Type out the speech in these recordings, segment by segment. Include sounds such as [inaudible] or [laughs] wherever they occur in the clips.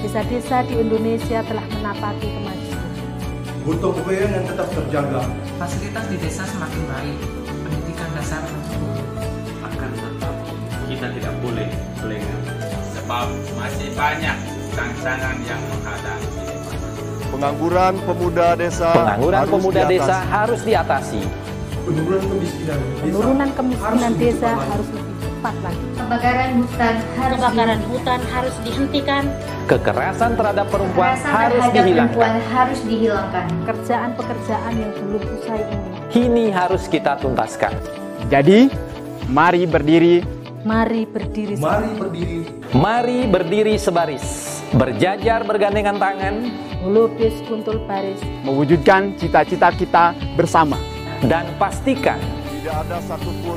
Desa-desa di Indonesia telah menapaki kemajuan. Gotong royong yang tetap terjaga. Fasilitas di desa semakin baik, pendidikan dasar mencukupi. Akan tetap kita tidak boleh lengah, sebab masih banyak tantangan yang menghadapi. Pengangguran pemuda desa Pengangguran harus pemuda diatasi. desa harus diatasi. Penurunan kemiskinan desa, Penurunan kemiskinan desa harus cepat lagi. Kebakaran hutan harus kebakaran hutan harus dihentikan. Kekerasan terhadap perempuan Kekerasan harus terhadap dihilangkan. Perempuan harus dihilangkan. Pekerjaan-pekerjaan yang belum usai ini. Ini harus kita tuntaskan. Jadi, mari berdiri Mari berdiri. Mari berdiri. Mari berdiri sebaris, berjajar bergandengan tangan, melukis kuntul baris, mewujudkan cita-cita kita bersama. Dan pastikan tidak ada satupun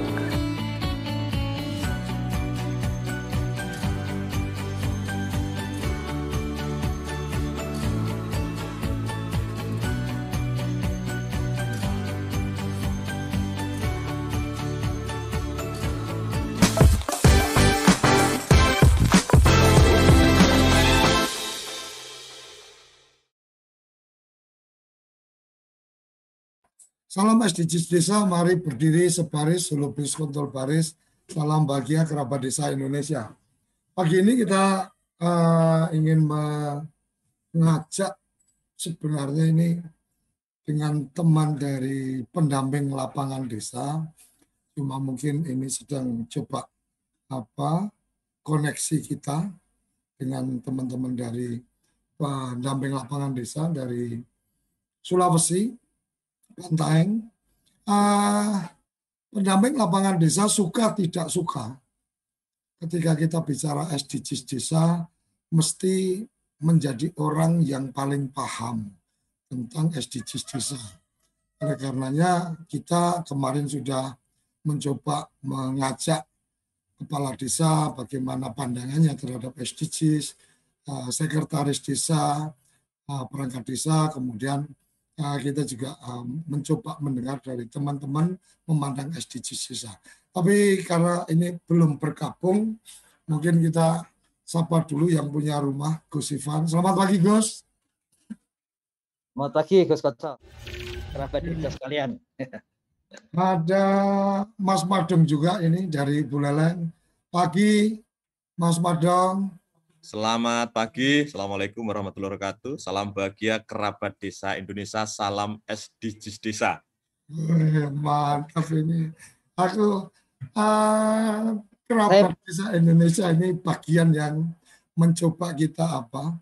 Salam SDGs Desa, mari berdiri sebaris, selubis kontrol baris, salam bahagia kerabat desa Indonesia. Pagi ini kita uh, ingin mengajak sebenarnya ini dengan teman dari pendamping lapangan desa, cuma mungkin ini sedang coba apa koneksi kita dengan teman-teman dari pendamping lapangan desa dari Sulawesi, Bantaeng, uh, pendamping lapangan desa suka tidak suka ketika kita bicara SDGs desa mesti menjadi orang yang paling paham tentang SDGs desa. Oleh karenanya kita kemarin sudah mencoba mengajak kepala desa bagaimana pandangannya terhadap SDGs, uh, sekretaris desa, uh, perangkat desa, kemudian kita juga mencoba mendengar dari teman-teman memandang SDGs desa. Tapi karena ini belum bergabung, mungkin kita sapa dulu yang punya rumah, Gus Ivan. Selamat pagi, Gus. Selamat pagi, Gus Koco. Kerabat desa sekalian. Ada Mas Madong juga ini dari Buleleng. Pagi, Mas Madong. Selamat pagi, Assalamualaikum warahmatullahi wabarakatuh. Salam bahagia kerabat desa Indonesia, salam SDGs desa. Mantap ini. Aku uh, kerabat desa Indonesia ini bagian yang mencoba kita apa?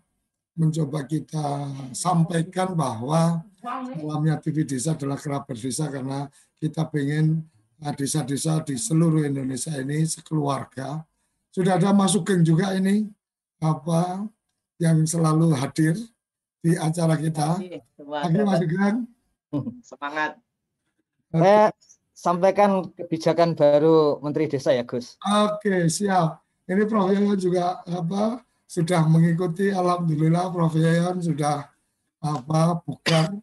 Mencoba kita sampaikan bahwa dalamnya TV desa adalah kerabat desa karena kita pengen desa-desa di seluruh Indonesia ini sekeluarga. Sudah ada masukin juga ini apa yang selalu hadir di acara kita. Lagi Mas Sugeng. Semangat. Saya sampaikan kebijakan baru Menteri Desa ya Gus. Oke siap. Ini Prof Yayan juga apa sudah mengikuti. Alhamdulillah Prof Yayan sudah apa bukan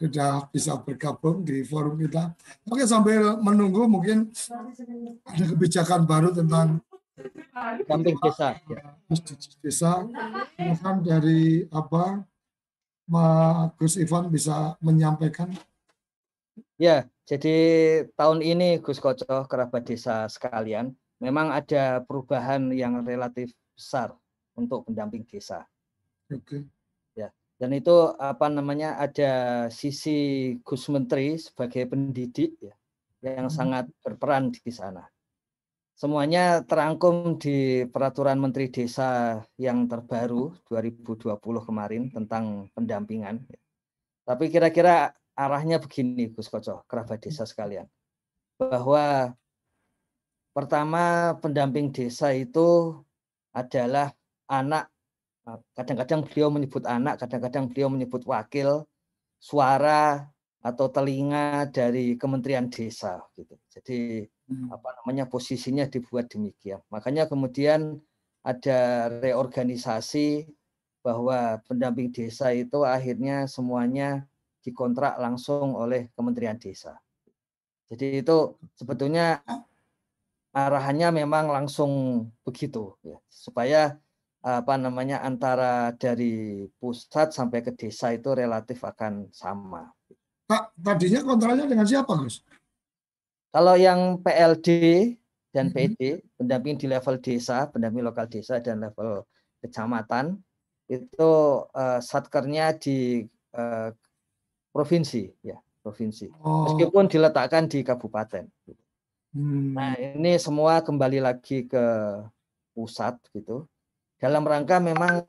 sudah bisa bergabung di forum kita. Oke sambil menunggu mungkin ada kebijakan baru tentang Damping desa. Desa. Mohon dari apa Gus Ivan bisa menyampaikan. Ya, jadi tahun ini Gus Koco kerabat desa sekalian, memang ada perubahan yang relatif besar untuk pendamping desa. Oke. Ya, dan itu apa namanya ada sisi Gus Menteri sebagai pendidik ya, yang hmm. sangat berperan di sana semuanya terangkum di peraturan Menteri Desa yang terbaru 2020 kemarin tentang pendampingan. Tapi kira-kira arahnya begini Gus Koco, kerabat desa sekalian. Bahwa pertama pendamping desa itu adalah anak kadang-kadang beliau menyebut anak, kadang-kadang beliau menyebut wakil, suara atau telinga dari Kementerian Desa gitu. Jadi. Apa namanya posisinya dibuat demikian. Makanya kemudian ada reorganisasi bahwa pendamping desa itu akhirnya semuanya dikontrak langsung oleh Kementerian Desa. Jadi itu sebetulnya arahannya memang langsung begitu ya supaya apa namanya antara dari pusat sampai ke desa itu relatif akan sama. Pak, tadinya kontraknya dengan siapa, Gus? Kalau yang PLD dan PD, pendamping di level desa, pendamping lokal desa dan level kecamatan, itu uh, satkernya di uh, provinsi, ya provinsi. Oh. Meskipun diletakkan di kabupaten. Hmm. Nah ini semua kembali lagi ke pusat gitu. Dalam rangka memang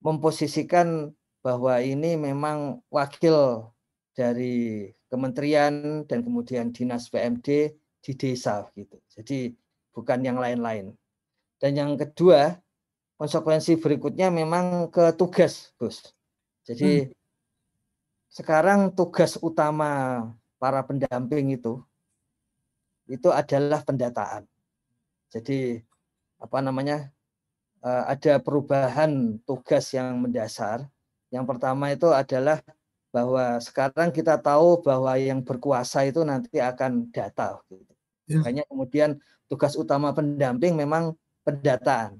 memposisikan bahwa ini memang wakil dari kementerian dan kemudian dinas PMD di desa gitu. Jadi bukan yang lain-lain. Dan yang kedua, konsekuensi berikutnya memang ke tugas, Gus. Jadi hmm. sekarang tugas utama para pendamping itu itu adalah pendataan. Jadi apa namanya? Eh, ada perubahan tugas yang mendasar. Yang pertama itu adalah bahwa sekarang kita tahu bahwa yang berkuasa itu nanti akan data. Gitu. Ya. Makanya kemudian tugas utama pendamping memang pendataan.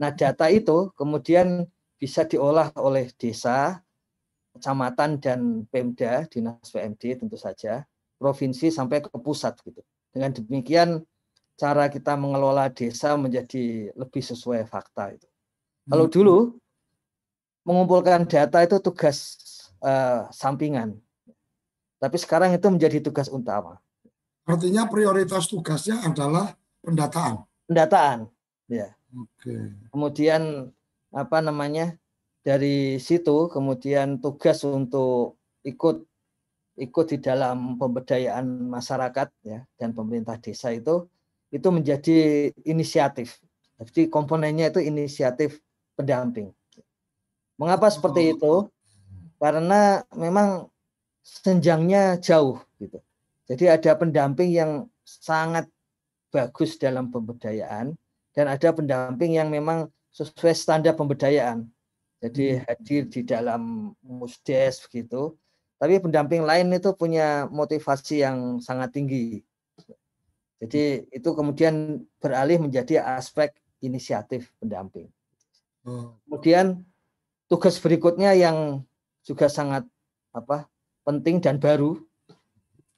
Nah, data itu kemudian bisa diolah oleh desa, kecamatan dan Pemda, Dinas PMD tentu saja, provinsi sampai ke pusat gitu. Dengan demikian cara kita mengelola desa menjadi lebih sesuai fakta itu. Kalau hmm. dulu mengumpulkan data itu tugas uh, sampingan. Tapi sekarang itu menjadi tugas utama. Artinya prioritas tugasnya adalah pendataan. Pendataan, ya. Oke. Kemudian apa namanya dari situ kemudian tugas untuk ikut ikut di dalam pemberdayaan masyarakat ya dan pemerintah desa itu itu menjadi inisiatif. Jadi komponennya itu inisiatif pendamping. Mengapa seperti itu? Karena memang senjangnya jauh gitu. Jadi ada pendamping yang sangat bagus dalam pemberdayaan, dan ada pendamping yang memang sesuai standar pemberdayaan. Jadi hmm. hadir di dalam musdes begitu. Tapi pendamping lain itu punya motivasi yang sangat tinggi. Jadi itu kemudian beralih menjadi aspek inisiatif pendamping. Oh. Kemudian tugas berikutnya yang juga sangat apa penting dan baru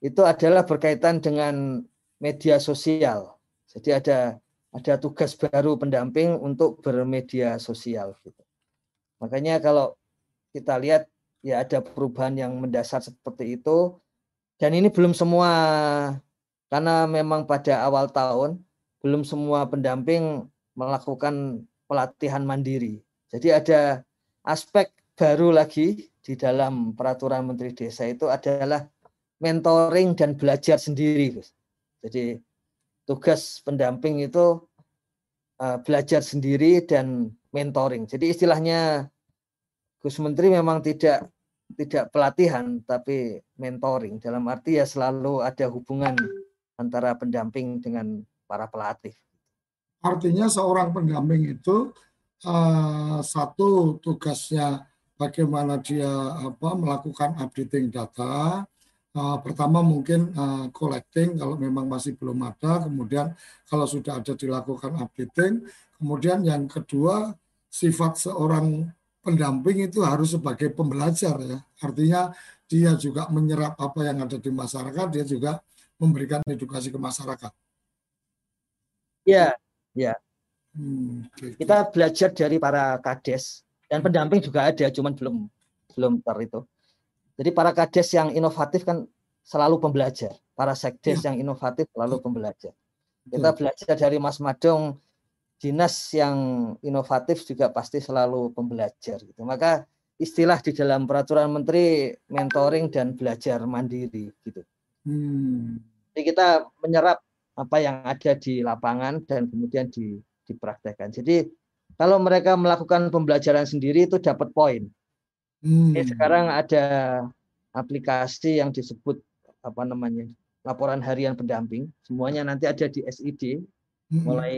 itu adalah berkaitan dengan media sosial. Jadi ada ada tugas baru pendamping untuk bermedia sosial gitu. Makanya kalau kita lihat ya ada perubahan yang mendasar seperti itu dan ini belum semua karena memang pada awal tahun belum semua pendamping melakukan pelatihan mandiri. Jadi ada aspek baru lagi di dalam peraturan Menteri Desa itu adalah mentoring dan belajar sendiri. Jadi tugas pendamping itu uh, belajar sendiri dan mentoring. Jadi istilahnya Gus Menteri memang tidak tidak pelatihan tapi mentoring dalam arti ya selalu ada hubungan antara pendamping dengan para pelatih. Artinya seorang pendamping itu uh, satu tugasnya bagaimana dia apa melakukan updating data, Uh, pertama mungkin uh, collecting kalau memang masih belum ada, kemudian kalau sudah ada dilakukan updating, kemudian yang kedua sifat seorang pendamping itu harus sebagai pembelajar ya, artinya dia juga menyerap apa yang ada di masyarakat, dia juga memberikan edukasi ke masyarakat. Ya, ya. Hmm, okay. Kita belajar dari para kades dan pendamping juga ada, cuman belum belum ter itu. Jadi para kades yang inovatif kan selalu pembelajar. Para sekdes ya. yang inovatif selalu pembelajar. Kita ya. belajar dari Mas Madong, dinas yang inovatif juga pasti selalu pembelajar. Gitu. Maka istilah di dalam peraturan menteri mentoring dan belajar mandiri gitu. Hmm. Jadi kita menyerap apa yang ada di lapangan dan kemudian di, dipraktekkan. Jadi kalau mereka melakukan pembelajaran sendiri itu dapat poin. Hmm. Jadi sekarang ada aplikasi yang disebut apa namanya laporan harian pendamping. Semuanya nanti ada di SID Hmm. mulai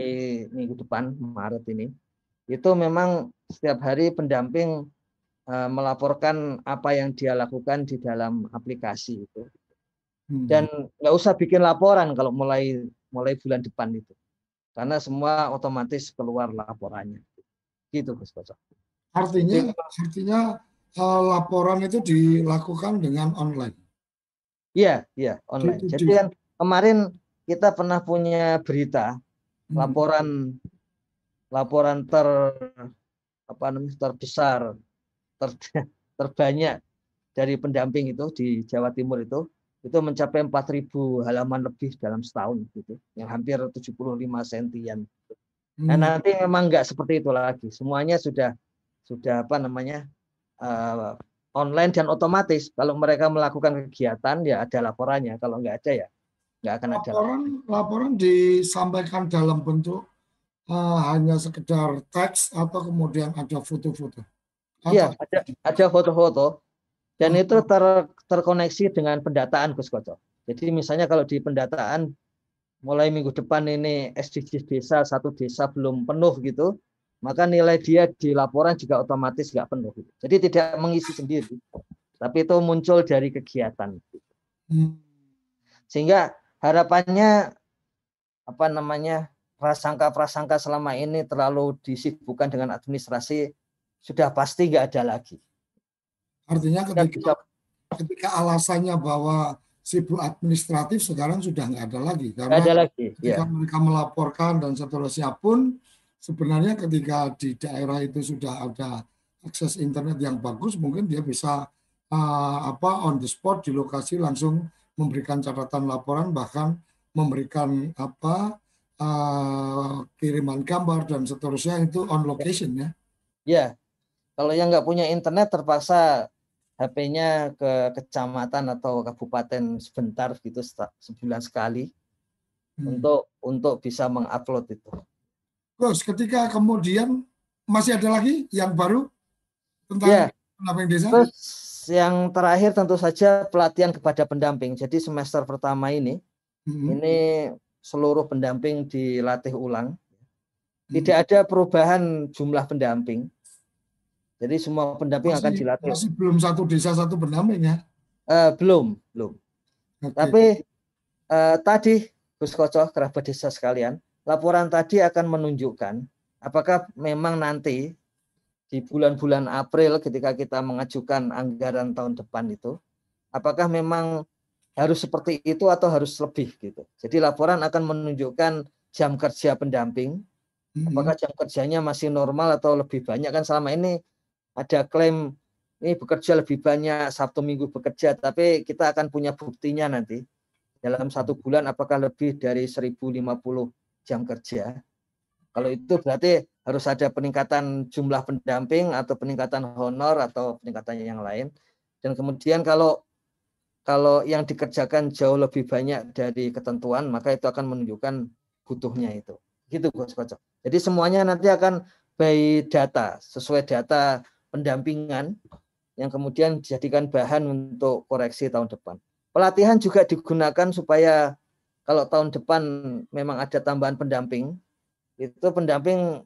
minggu depan Maret ini. Itu memang setiap hari pendamping uh, melaporkan apa yang dia lakukan di dalam aplikasi itu. Hmm. Dan nggak usah bikin laporan kalau mulai mulai bulan depan itu. Karena semua otomatis keluar laporannya. Gitu Gus Koco. Artinya artinya uh, laporan itu dilakukan dengan online. Iya, iya, online. Di- di- Jadi kan kemarin kita pernah punya berita Hmm. laporan laporan ter apa namanya terbesar ter, [laughs] terbanyak dari pendamping itu di Jawa Timur itu itu mencapai 4.000 halaman lebih dalam setahun gitu yang hampir 75 sentian. Nah Hmm. nanti memang nggak seperti itu lagi. Semuanya sudah sudah apa namanya eh, online dan otomatis. Kalau mereka melakukan kegiatan ya ada laporannya. Kalau nggak ada ya nggak akan ada. Laporan laporan disampaikan dalam bentuk uh, hanya sekedar teks atau kemudian ada foto-foto. Iya, ada ada foto-foto dan itu ter, terkoneksi dengan pendataan Gus Koco. Jadi misalnya kalau di pendataan mulai minggu depan ini SDGs desa satu desa belum penuh gitu, maka nilai dia di laporan juga otomatis nggak penuh. Gitu. Jadi tidak mengisi sendiri, tapi itu muncul dari kegiatan. Sehingga harapannya apa namanya prasangka-prasangka selama ini terlalu disibukkan dengan administrasi sudah pasti nggak ada lagi. Artinya ketika ketika alasannya bahwa sibuk administratif sekarang sudah nggak ada lagi karena ada lagi, ketika ya. mereka melaporkan dan seterusnya pun sebenarnya ketika di daerah itu sudah ada akses internet yang bagus mungkin dia bisa uh, apa on the spot di lokasi langsung memberikan catatan laporan bahkan memberikan apa uh, kiriman gambar dan seterusnya itu on location ya. Ya, kalau yang nggak punya internet terpaksa HP-nya ke kecamatan atau kabupaten sebentar gitu sebulan sekali Hmm. untuk untuk bisa mengupload itu. Terus ketika kemudian masih ada lagi yang baru tentang Ya. pendamping desa? Terus yang terakhir tentu saja pelatihan kepada pendamping. Jadi semester pertama ini Hmm. ini seluruh pendamping dilatih ulang. Hmm. Tidak ada perubahan jumlah pendamping. Jadi semua pendamping akan masih, dilatih. masih belum satu desa satu pendamping ya. Eh, belum, belum. Oke. Tapi eh, tadi Gus Koco, kerabat desa sekalian, laporan tadi akan menunjukkan apakah memang nanti di bulan-bulan April ketika kita mengajukan anggaran tahun depan itu, apakah memang harus seperti itu atau harus lebih gitu. Jadi laporan akan menunjukkan jam kerja pendamping, Hmm. apakah jam kerjanya masih normal atau lebih banyak kan selama ini ada klaim ini bekerja lebih banyak Sabtu Minggu bekerja tapi kita akan punya buktinya nanti. Dalam satu bulan apakah lebih dari 1050 jam kerja. Kalau itu berarti harus ada peningkatan jumlah pendamping atau peningkatan honor atau peningkatan yang lain. Dan kemudian kalau kalau yang dikerjakan jauh lebih banyak dari ketentuan maka itu akan menunjukkan butuhnya itu. Gitu Gus. Jadi semuanya nanti akan by data sesuai data pendampingan yang kemudian dijadikan bahan untuk koreksi tahun depan. Pelatihan juga digunakan supaya kalau tahun depan memang ada tambahan pendamping, itu pendamping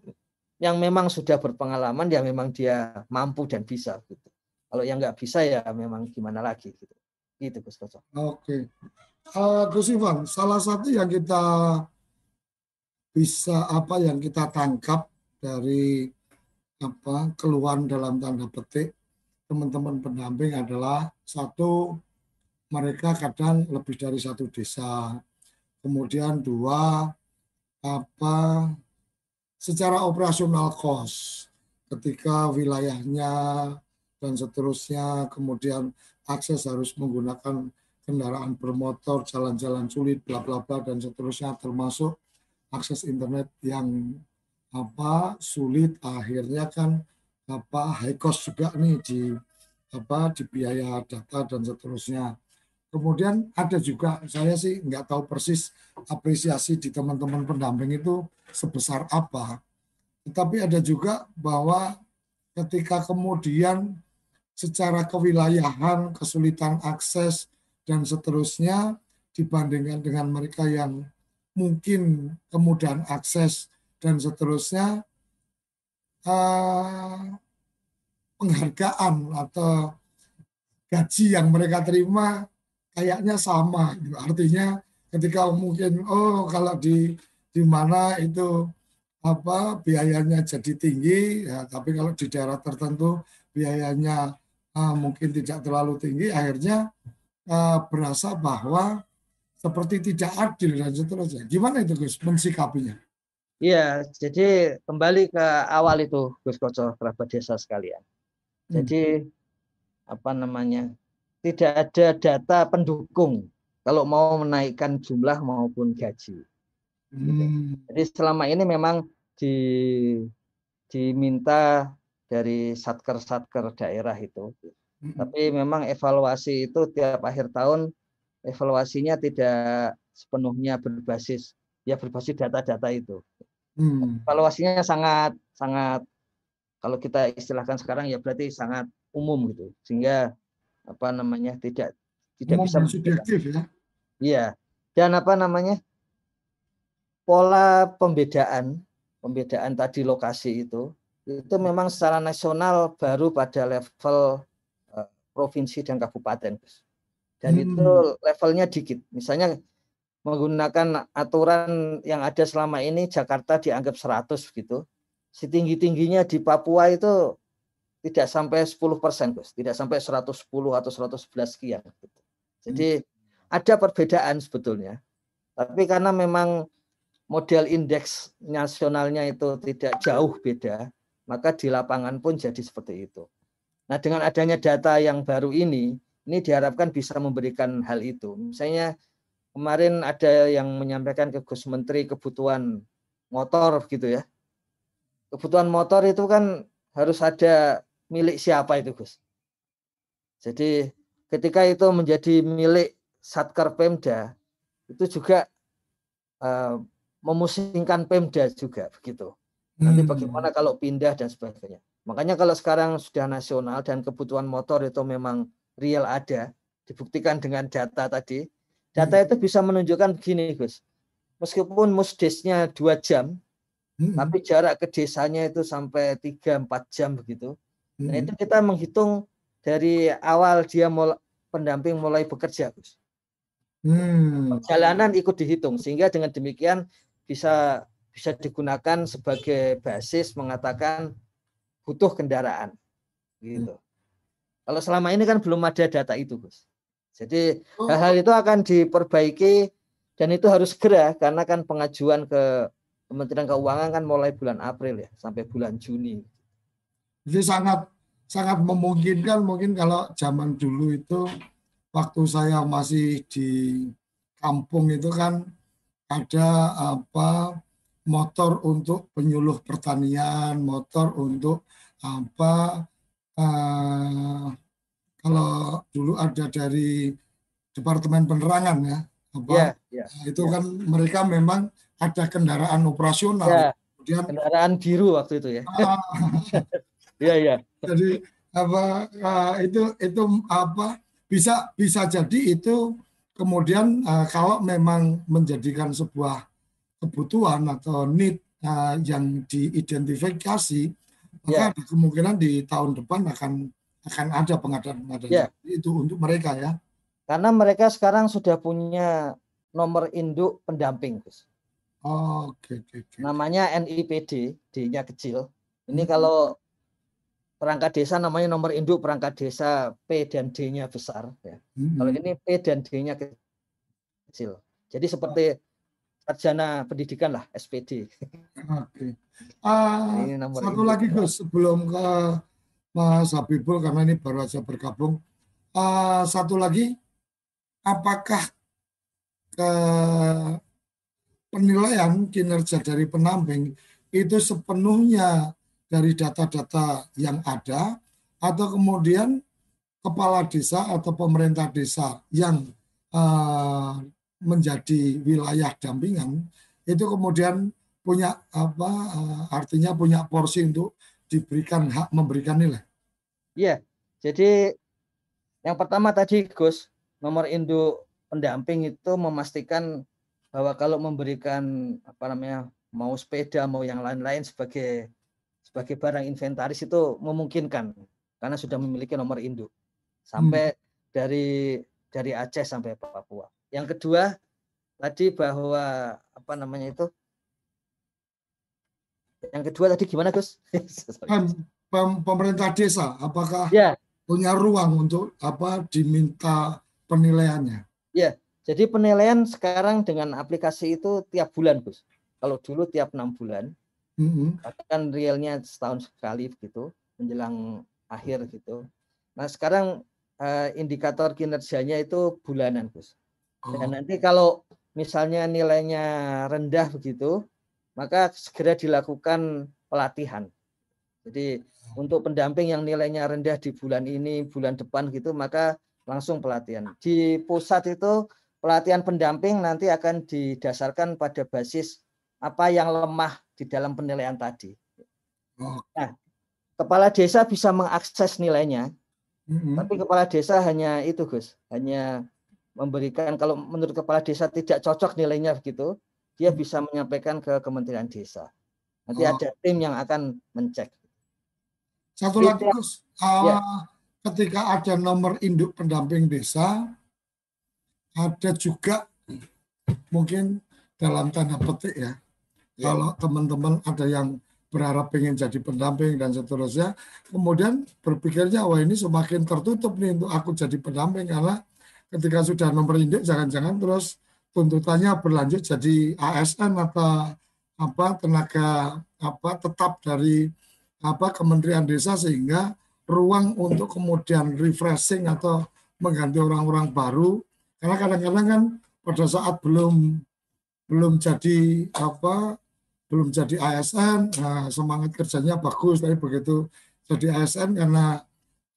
yang memang sudah berpengalaman ya memang dia mampu dan bisa gitu. Kalau yang nggak bisa ya memang gimana lagi gitu. Gitu Gus. Oke. Eh, Gus Ivan, salah satu yang kita bisa apa yang kita tangkap dari apa keluhan dalam tanda petik teman-teman pendamping adalah satu mereka kadang lebih dari satu desa. Kemudian dua apa secara operasional cost ketika wilayahnya dan seterusnya kemudian akses harus menggunakan kendaraan bermotor jalan-jalan sulit bla bla bla dan seterusnya termasuk akses internet yang apa sulit akhirnya kan apa high cost juga nih di apa di biaya data dan seterusnya. Kemudian ada juga saya sih nggak tahu persis apresiasi di teman-teman pendamping itu sebesar apa. Tetapi ada juga bahwa ketika kemudian secara kewilayahan, kesulitan akses dan seterusnya dibandingkan dengan mereka yang mungkin kemudahan akses dan seterusnya uh, penghargaan atau gaji yang mereka terima kayaknya sama gitu. Artinya ketika mungkin oh kalau di di mana itu apa biayanya jadi tinggi ya tapi kalau di daerah tertentu biayanya uh, mungkin tidak terlalu tinggi akhirnya uh, berasa bahwa seperti tidak adil dan seterusnya. Gimana itu Gus mensikapinya? Iya, jadi kembali ke awal itu Gus Koco kerabat desa sekalian. Hmm. Jadi hmm. apa namanya? Tidak ada data pendukung kalau mau menaikkan jumlah maupun gaji. Hmm. Jadi selama ini memang di diminta dari satker-satker daerah itu. Hmm. Tapi memang evaluasi itu tiap akhir tahun evaluasinya tidak sepenuhnya berbasis ya berbasis data-data itu. Hmm. Evaluasinya sangat sangat kalau kita istilahkan sekarang ya berarti sangat umum gitu sehingga apa namanya tidak tidak umum bisa subjektif ya. Iya. Dan apa namanya? pola pembedaan pembedaan tadi lokasi itu itu memang secara nasional baru pada level uh, provinsi dan kabupaten. Dan hmm. itu levelnya dikit. Misalnya menggunakan aturan yang ada selama ini Jakarta dianggap 100 gitu. Setinggi-tingginya di Papua itu tidak sampai 10 persen, Gus. Tidak sampai 110 atau 111 sekian. Gitu. Jadi hmm. ada perbedaan sebetulnya. Tapi karena memang model indeks nasionalnya itu tidak jauh beda, maka di lapangan pun jadi seperti itu. Nah dengan adanya data yang baru ini, ini diharapkan bisa memberikan hal itu. Misalnya kemarin ada yang menyampaikan ke Gus Menteri kebutuhan motor gitu ya. Kebutuhan motor itu kan harus ada milik siapa itu Gus. Jadi ketika itu menjadi milik Satker Pemda itu juga uh, memusingkan Pemda juga begitu. Nanti hmm. bagaimana kalau pindah dan sebagainya. Makanya kalau sekarang sudah nasional dan kebutuhan motor itu memang real ada, dibuktikan dengan data tadi, Data itu bisa menunjukkan begini, Gus. Meskipun musdesnya dua jam, hmm. tapi jarak ke desanya itu sampai 3-4 jam begitu. Hmm. Nah itu kita menghitung dari awal dia mulai, pendamping mulai bekerja, Gus. Hmm. Perjalanan ikut dihitung sehingga dengan demikian bisa bisa digunakan sebagai basis mengatakan butuh kendaraan, gitu. Hmm. Kalau selama ini kan belum ada data itu, Gus. Jadi oh. hal-hal itu akan diperbaiki dan itu harus segera karena kan pengajuan ke Kementerian Keuangan kan mulai bulan April ya sampai bulan Juni. Jadi sangat sangat memungkinkan mungkin kalau zaman dulu itu waktu saya masih di kampung itu kan ada apa motor untuk penyuluh pertanian, motor untuk apa uh, kalau dulu ada dari Departemen Penerangan ya, apa ya, ya, itu ya. kan mereka memang ada kendaraan operasional. Ya, Kemudian kendaraan biru waktu itu ya. Iya [laughs] iya. Jadi apa uh, itu itu apa bisa bisa jadi itu kemudian uh, kalau memang menjadikan sebuah kebutuhan atau need uh, yang diidentifikasi maka ya. kemungkinan di tahun depan akan akan ada pengadaan-pengadaan ya. itu untuk mereka ya. Karena mereka sekarang sudah punya nomor induk pendamping, Gus. Oh, oke, okay, okay. Namanya NIPD, D-nya kecil. Ini hmm. kalau perangkat desa namanya nomor induk perangkat desa P dan D-nya besar. Ya. Hmm. Kalau ini P dan D-nya kecil. Jadi seperti sarjana pendidikan lah, SPD. Oke. Okay. Uh, satu lagi Gus, sebelum ke Mas Habibul karena ini baru saja bergabung. Uh, satu lagi, apakah ke penilaian kinerja dari pendamping itu sepenuhnya dari data-data yang ada atau kemudian kepala desa atau pemerintah desa yang uh, menjadi wilayah dampingan itu kemudian punya apa uh, artinya punya porsi untuk diberikan hak memberikan nilai. Iya. Jadi yang pertama tadi Gus, nomor induk pendamping itu memastikan bahwa kalau memberikan apa namanya mau sepeda mau yang lain-lain sebagai sebagai barang inventaris itu memungkinkan karena sudah memiliki nomor induk sampai hmm. dari dari Aceh sampai Papua. Yang kedua tadi bahwa apa namanya itu? Yang kedua tadi gimana Gus? [laughs] Pemerintah desa apakah ya. punya ruang untuk apa diminta penilaiannya? Ya, jadi penilaian sekarang dengan aplikasi itu tiap bulan Gus. Kalau dulu tiap enam bulan, mm-hmm. kan realnya setahun sekali begitu menjelang akhir gitu. Nah sekarang uh, indikator kinerjanya itu bulanan Gus. Dan oh. nanti kalau misalnya nilainya rendah begitu, maka segera dilakukan pelatihan. Jadi untuk pendamping yang nilainya rendah di bulan ini, bulan depan gitu, maka langsung pelatihan. Di pusat itu pelatihan pendamping nanti akan didasarkan pada basis apa yang lemah di dalam penilaian tadi. Nah, kepala desa bisa mengakses nilainya, mm-hmm. tapi kepala desa hanya itu, Gus, hanya memberikan kalau menurut kepala desa tidak cocok nilainya begitu, dia bisa menyampaikan ke Kementerian Desa. Nanti oh. ada tim yang akan mencek. Satu lagi, Gus, uh, ya. ketika ada nomor induk pendamping desa, ada juga mungkin dalam tanda petik ya, Ya. Kalau teman-teman ada yang berharap pengen jadi pendamping dan seterusnya, kemudian berpikirnya wah ini semakin tertutup nih untuk aku jadi pendamping karena ketika sudah nomor induk jangan-jangan terus tuntutannya berlanjut jadi ASN atau apa tenaga apa tetap dari apa Kementerian Desa sehingga ruang untuk kemudian refreshing atau mengganti orang-orang baru. Karena kadang-kadang kan pada saat belum belum jadi apa belum jadi ASN, nah, semangat kerjanya bagus, tapi begitu jadi ASN karena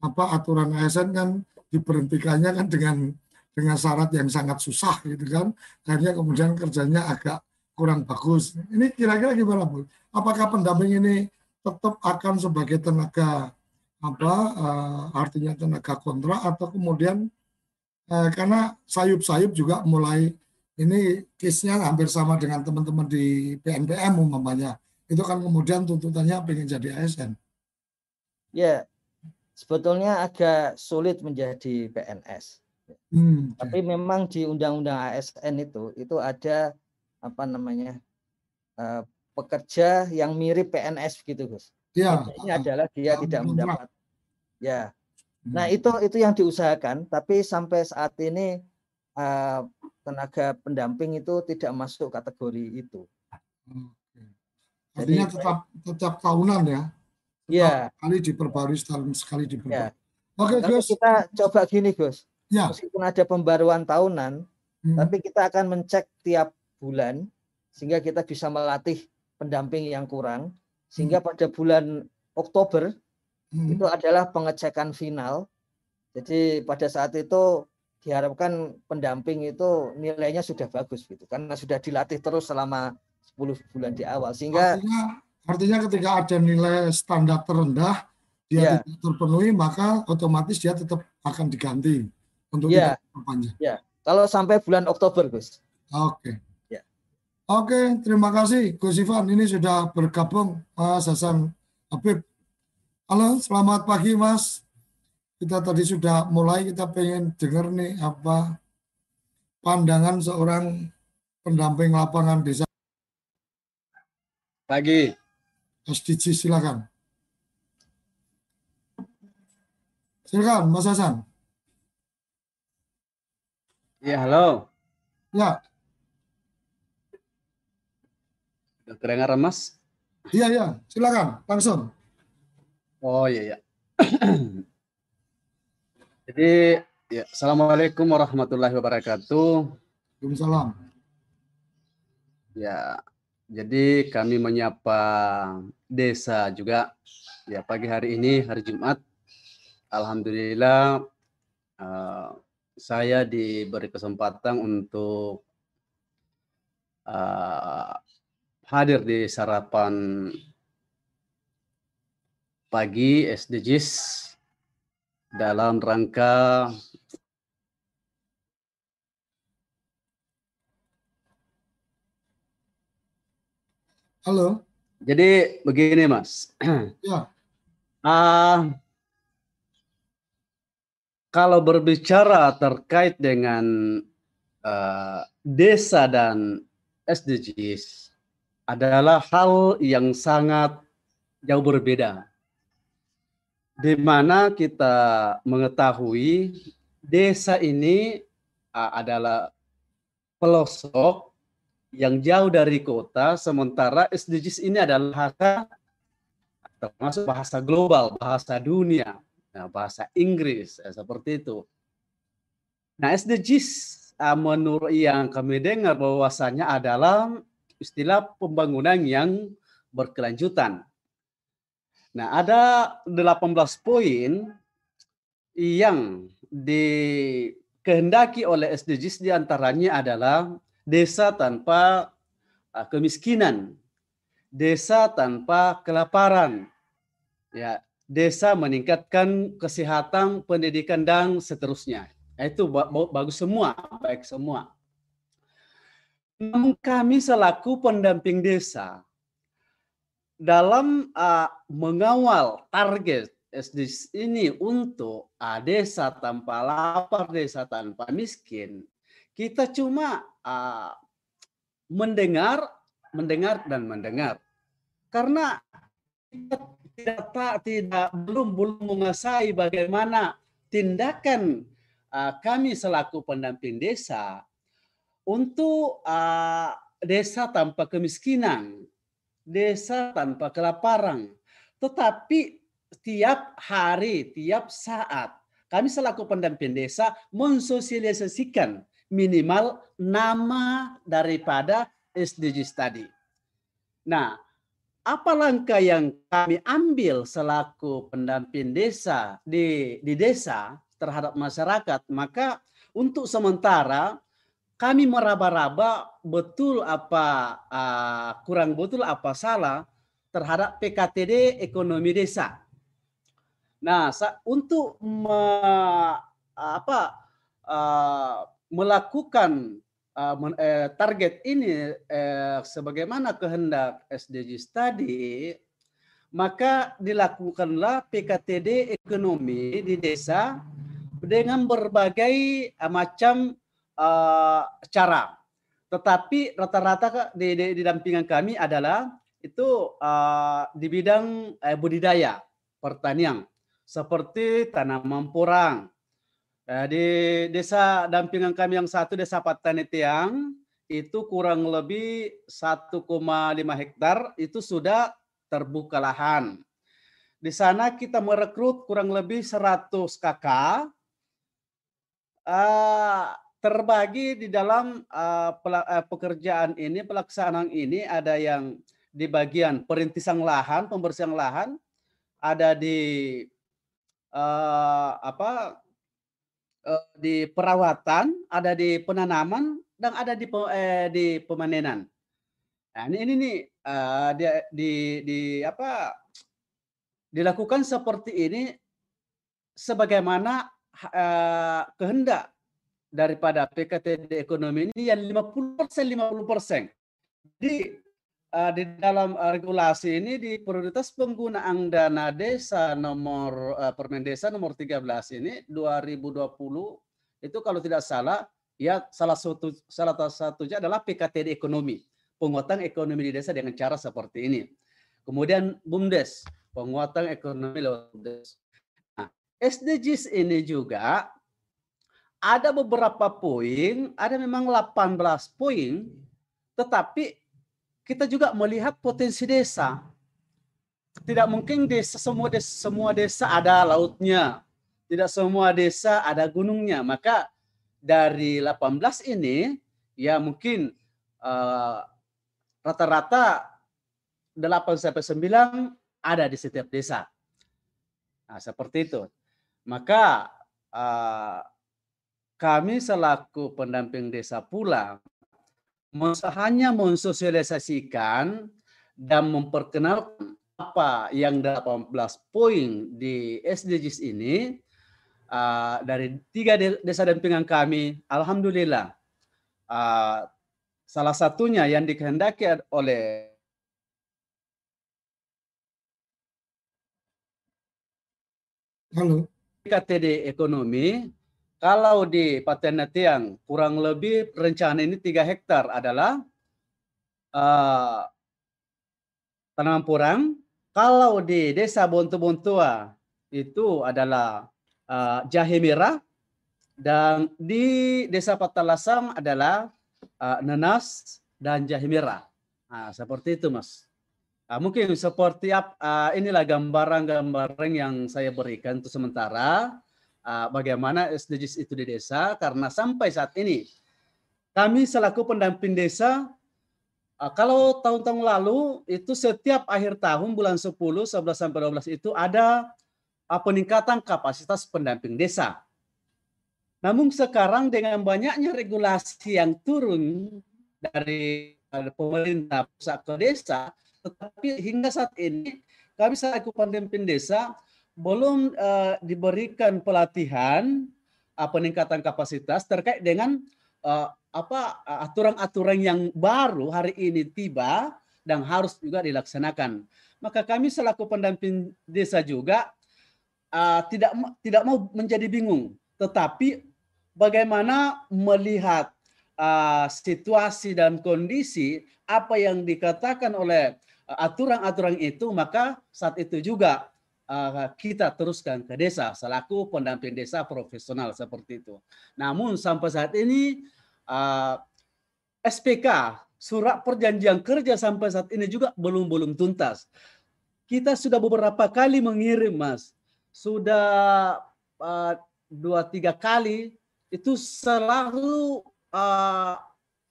apa aturan ASN kan diberhentikannya kan dengan dengan syarat yang sangat susah gitu kan, akhirnya kemudian kerjanya agak kurang bagus. Ini kira-kira gimana Bu? Apakah pendamping ini tetap akan sebagai tenaga apa uh, artinya tenaga kontrak atau kemudian uh, karena sayup-sayup juga mulai ini case-nya hampir sama dengan teman-teman di PNPM umpamanya. Itu kan kemudian tuntutannya pengen jadi ASN. Ya, sebetulnya agak sulit menjadi PNS. Hmm. Tapi memang di Undang-Undang ASN itu itu ada apa namanya uh, pekerja yang mirip PNS begitu Gus. Ya. Ini adalah dia tidak mendapat. Ya. Nah hmm. itu itu yang diusahakan. Tapi sampai saat ini uh, tenaga pendamping itu tidak masuk kategori itu. Artinya Jadi, tetap tetap tahunan ya. Iya. Sekali diperbarui sekali diperbarui. Ya. Oke, Gus. Kita coba gini, Gus. Ya. Meskipun ada pembaruan tahunan, hmm. tapi kita akan mencek tiap bulan sehingga kita bisa melatih pendamping yang kurang sehingga hmm. pada bulan Oktober hmm. itu adalah pengecekan final. Jadi pada saat itu diharapkan pendamping itu nilainya sudah bagus gitu karena sudah dilatih terus selama 10 bulan di awal sehingga artinya, artinya ketika ada nilai standar terendah dia ya. tidak terpenuhi maka otomatis dia tetap akan diganti untuk ya. tidak Ya. Kalau sampai bulan Oktober, Gus. Oke. Ya. Oke, terima kasih Gus Ivan. Ini sudah bergabung Mas Hasan Habib. Halo, selamat pagi Mas kita tadi sudah mulai kita pengen dengar nih apa pandangan seorang pendamping lapangan desa. Pagi. SDG silakan. Silakan Mas Hasan. Ya, halo. Ya. Udah kedengaran Mas? Iya, iya. Silakan, langsung. Oh, iya, iya. [clears throat] Jadi, ya, Assalamualaikum warahmatullahi wabarakatuh. Waalaikumsalam. Ya, Jadi kami menyapa desa juga ya pagi hari ini hari Jumat. Alhamdulillah uh, saya diberi kesempatan untuk uh, hadir di sarapan pagi SDGs dalam rangka Halo. Jadi begini Mas. Ya. Uh, kalau berbicara terkait dengan uh, desa dan SDGs adalah hal yang sangat jauh berbeda. Di mana kita mengetahui desa ini uh, adalah pelosok yang jauh dari kota, sementara SDGs ini adalah bahasa termasuk bahasa global, bahasa dunia, nah, bahasa Inggris, ya, seperti itu. Nah SDGs uh, menurut yang kami dengar bahwasanya adalah istilah pembangunan yang berkelanjutan. Nah ada 18 poin yang dikehendaki oleh SDGs di antaranya adalah desa tanpa uh, kemiskinan, desa tanpa kelaparan, ya, desa meningkatkan kesehatan, pendidikan dan seterusnya. Itu bagus semua, baik semua. Namun kami selaku pendamping desa dalam uh, mengawal target SDGs ini untuk uh, desa tanpa lapar, desa tanpa miskin, kita cuma uh, mendengar, mendengar dan mendengar. Karena kita tidak tak tidak belum belum menguasai bagaimana tindakan uh, kami selaku pendamping desa untuk uh, desa tanpa kemiskinan, desa tanpa kelaparan. Tetapi tiap hari, tiap saat kami selaku pendamping desa mensosialisasikan minimal nama daripada SDGs tadi. Nah, apa langkah yang kami ambil selaku pendamping desa di, di desa terhadap masyarakat? Maka untuk sementara kami meraba-raba betul apa uh, kurang betul apa salah terhadap PKTD ekonomi desa. Nah, untuk me, apa uh, melakukan uh, target ini eh, sebagaimana kehendak SDGs tadi, maka dilakukanlah PKTD ekonomi di desa dengan berbagai uh, macam uh, cara. Tetapi rata-rata di, di, di dampingan kami adalah itu uh, di bidang uh, budidaya pertanian seperti tanaman porang, di desa dampingan kami yang satu, Desa Patani Tiang, itu kurang lebih 1,5 hektar itu sudah terbuka lahan. Di sana kita merekrut kurang lebih 100 kakak, uh, terbagi di dalam uh, pekerjaan ini, pelaksanaan ini ada yang di bagian perintisan lahan, pembersihan lahan, ada di uh, apa uh, di perawatan, ada di penanaman, dan ada di eh, di pemanenan. Nah, ini ini nih uh, di, di di apa dilakukan seperti ini sebagaimana uh, kehendak daripada PKTD ekonomi ini yang 50% 50%. Jadi uh, di dalam regulasi ini di prioritas penggunaan dana desa nomor uh, Permen Desa nomor 13 ini 2020 itu kalau tidak salah ya salah satu salah satunya adalah PKTD ekonomi, penguatan ekonomi di desa dengan cara seperti ini. Kemudian BUMDes, penguatan ekonomi lewat BUMDes. Nah, SDGs ini juga ada beberapa poin, ada memang 18 poin, tetapi kita juga melihat potensi desa. Tidak mungkin desa semua desa, semua desa ada lautnya. Tidak semua desa ada gunungnya. Maka dari 18 ini ya mungkin uh, rata-rata 8 sampai 9 ada di setiap desa. Nah, seperti itu. Maka uh, kami selaku pendamping desa pula hanya mensosialisasikan dan memperkenalkan apa yang 18 poin di SDGs ini uh, dari tiga desa dampingan kami, alhamdulillah uh, salah satunya yang dikehendaki oleh Halo. KTD ekonomi, kalau di Patenatiang kurang lebih rencana ini tiga hektar adalah uh, tanaman purang. Kalau di Desa Bontu-Bontua itu adalah uh, jahe merah dan di Desa Patalasang adalah uh, nanas dan jahe merah. Nah, seperti itu, Mas. Uh, mungkin seperti uh, inilah gambaran-gambaran yang saya berikan untuk sementara uh, bagaimana SDGs itu di desa karena sampai saat ini kami selaku pendamping desa uh, kalau tahun-tahun lalu itu setiap akhir tahun bulan 10, 11 sampai 12 itu ada uh, peningkatan kapasitas pendamping desa. Namun sekarang dengan banyaknya regulasi yang turun dari pemerintah pusat ke desa, tetapi hingga saat ini kami selaku pendamping desa belum uh, diberikan pelatihan uh, peningkatan kapasitas terkait dengan uh, apa aturan-aturan yang baru hari ini tiba dan harus juga dilaksanakan. Maka kami selaku pendamping desa juga uh, tidak tidak mau menjadi bingung, tetapi bagaimana melihat uh, situasi dan kondisi apa yang dikatakan oleh aturan-aturan itu maka saat itu juga uh, kita teruskan ke desa selaku pendamping desa profesional seperti itu. Namun sampai saat ini uh, SPK surat perjanjian kerja sampai saat ini juga belum belum tuntas. Kita sudah beberapa kali mengirim mas, sudah uh, dua tiga kali itu selalu uh,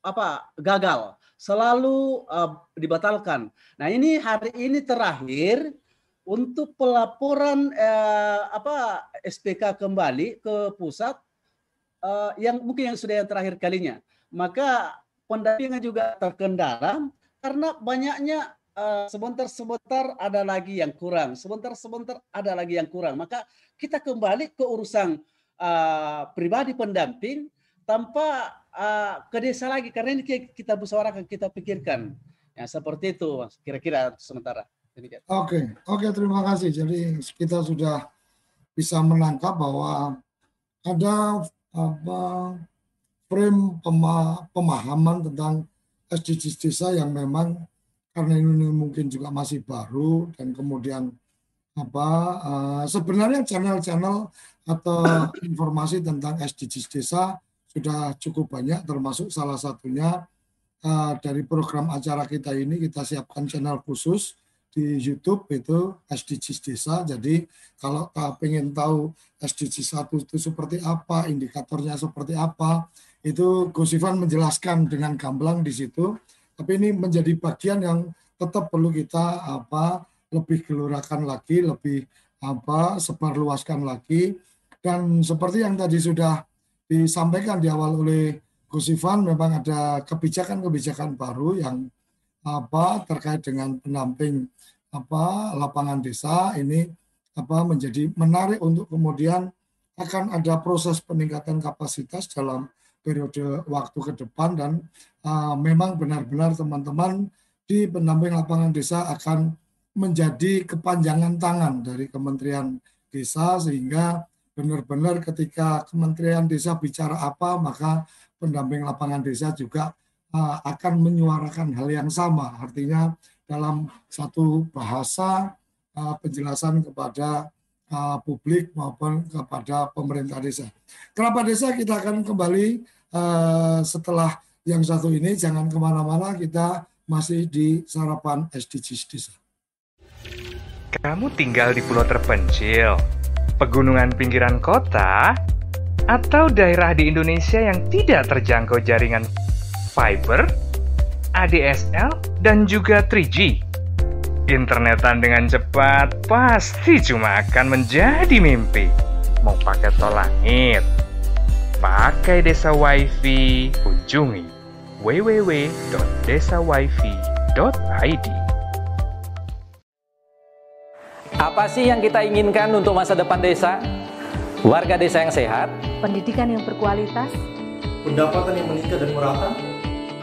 apa gagal selalu uh, dibatalkan. Nah ini hari ini terakhir untuk pelaporan uh, apa SPK kembali ke pusat uh, yang mungkin yang sudah yang terakhir kalinya. Maka pendampingan juga terkendala karena banyaknya sebentar-sebentar uh, ada lagi yang kurang, sebentar-sebentar ada lagi yang kurang. Maka kita kembali ke urusan uh, pribadi pendamping tanpa uh, ke desa lagi karena ini kita musyawarahkan kita pikirkan ya seperti itu kira-kira sementara Oke okay. oke okay, terima kasih jadi kita sudah bisa menangkap bahwa ada apa frame pema, pemahaman tentang SDGs desa yang memang karena ini mungkin juga masih baru dan kemudian apa uh, sebenarnya channel-channel atau [coughs] informasi tentang SDGs desa sudah cukup banyak termasuk salah satunya uh, dari program acara kita ini kita siapkan channel khusus di YouTube itu SDGs Desa. Jadi kalau pengen tahu SDGs satu itu seperti apa, indikatornya seperti apa, itu Gus Ivan menjelaskan dengan gamblang di situ. Tapi ini menjadi bagian yang tetap perlu kita apa lebih gelurakan lagi, lebih apa sebarluaskan lagi. Dan seperti yang tadi sudah disampaikan di awal oleh Gus Ivan memang ada kebijakan-kebijakan baru yang apa terkait dengan pendamping apa lapangan desa ini apa menjadi menarik untuk kemudian akan ada proses peningkatan kapasitas dalam periode waktu ke depan dan uh, memang benar-benar teman-teman di pendamping lapangan desa akan menjadi kepanjangan tangan dari Kementerian Desa sehingga benar-benar ketika Kementerian Desa bicara apa, maka pendamping lapangan desa juga akan menyuarakan hal yang sama. Artinya dalam satu bahasa uh, penjelasan kepada uh, publik maupun kepada pemerintah desa. Kenapa desa kita akan kembali setelah yang satu ini, jangan ke mana-mana, kita masih di sarapan SDGs desa. Kamu tinggal di pulau terpencil, pegunungan pinggiran kota, atau daerah di Indonesia yang tidak terjangkau jaringan fiber, ADSL, dan juga 3G. Internetan dengan cepat pasti cuma akan menjadi mimpi. Mau pakai tol langit, pakai desa wifi, kunjungi www.desawifi.id. Apa sih yang kita inginkan untuk masa depan desa? Warga desa yang sehat, pendidikan yang berkualitas, pendapatan yang meningkat dan merata,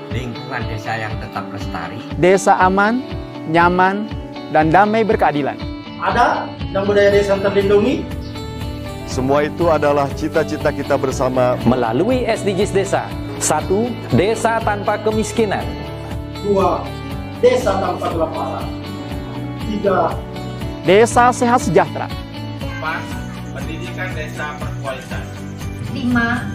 lingkungan desa yang tetap lestari, desa aman, nyaman, dan damai berkeadilan. Ada dan budaya desa terlindungi. Semua itu adalah cita-cita kita bersama melalui SDGs Desa. Satu, desa tanpa kemiskinan. Dua, desa tanpa kelaparan. Tiga, desa sehat sejahtera. Empat, pendidikan desa berkualitas. Lima,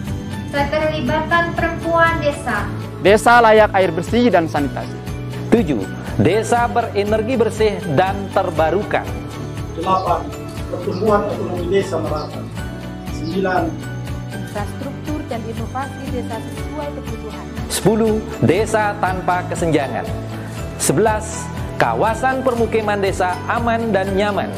keterlibatan perempuan desa. Desa layak air bersih dan sanitasi. Tujuh, desa berenergi bersih dan terbarukan. Delapan, pertumbuhan ekonomi desa merata. Sembilan, infrastruktur dan inovasi desa sesuai kebutuhan. Sepuluh, desa tanpa kesenjangan. Sebelas, kawasan permukiman desa aman dan nyaman.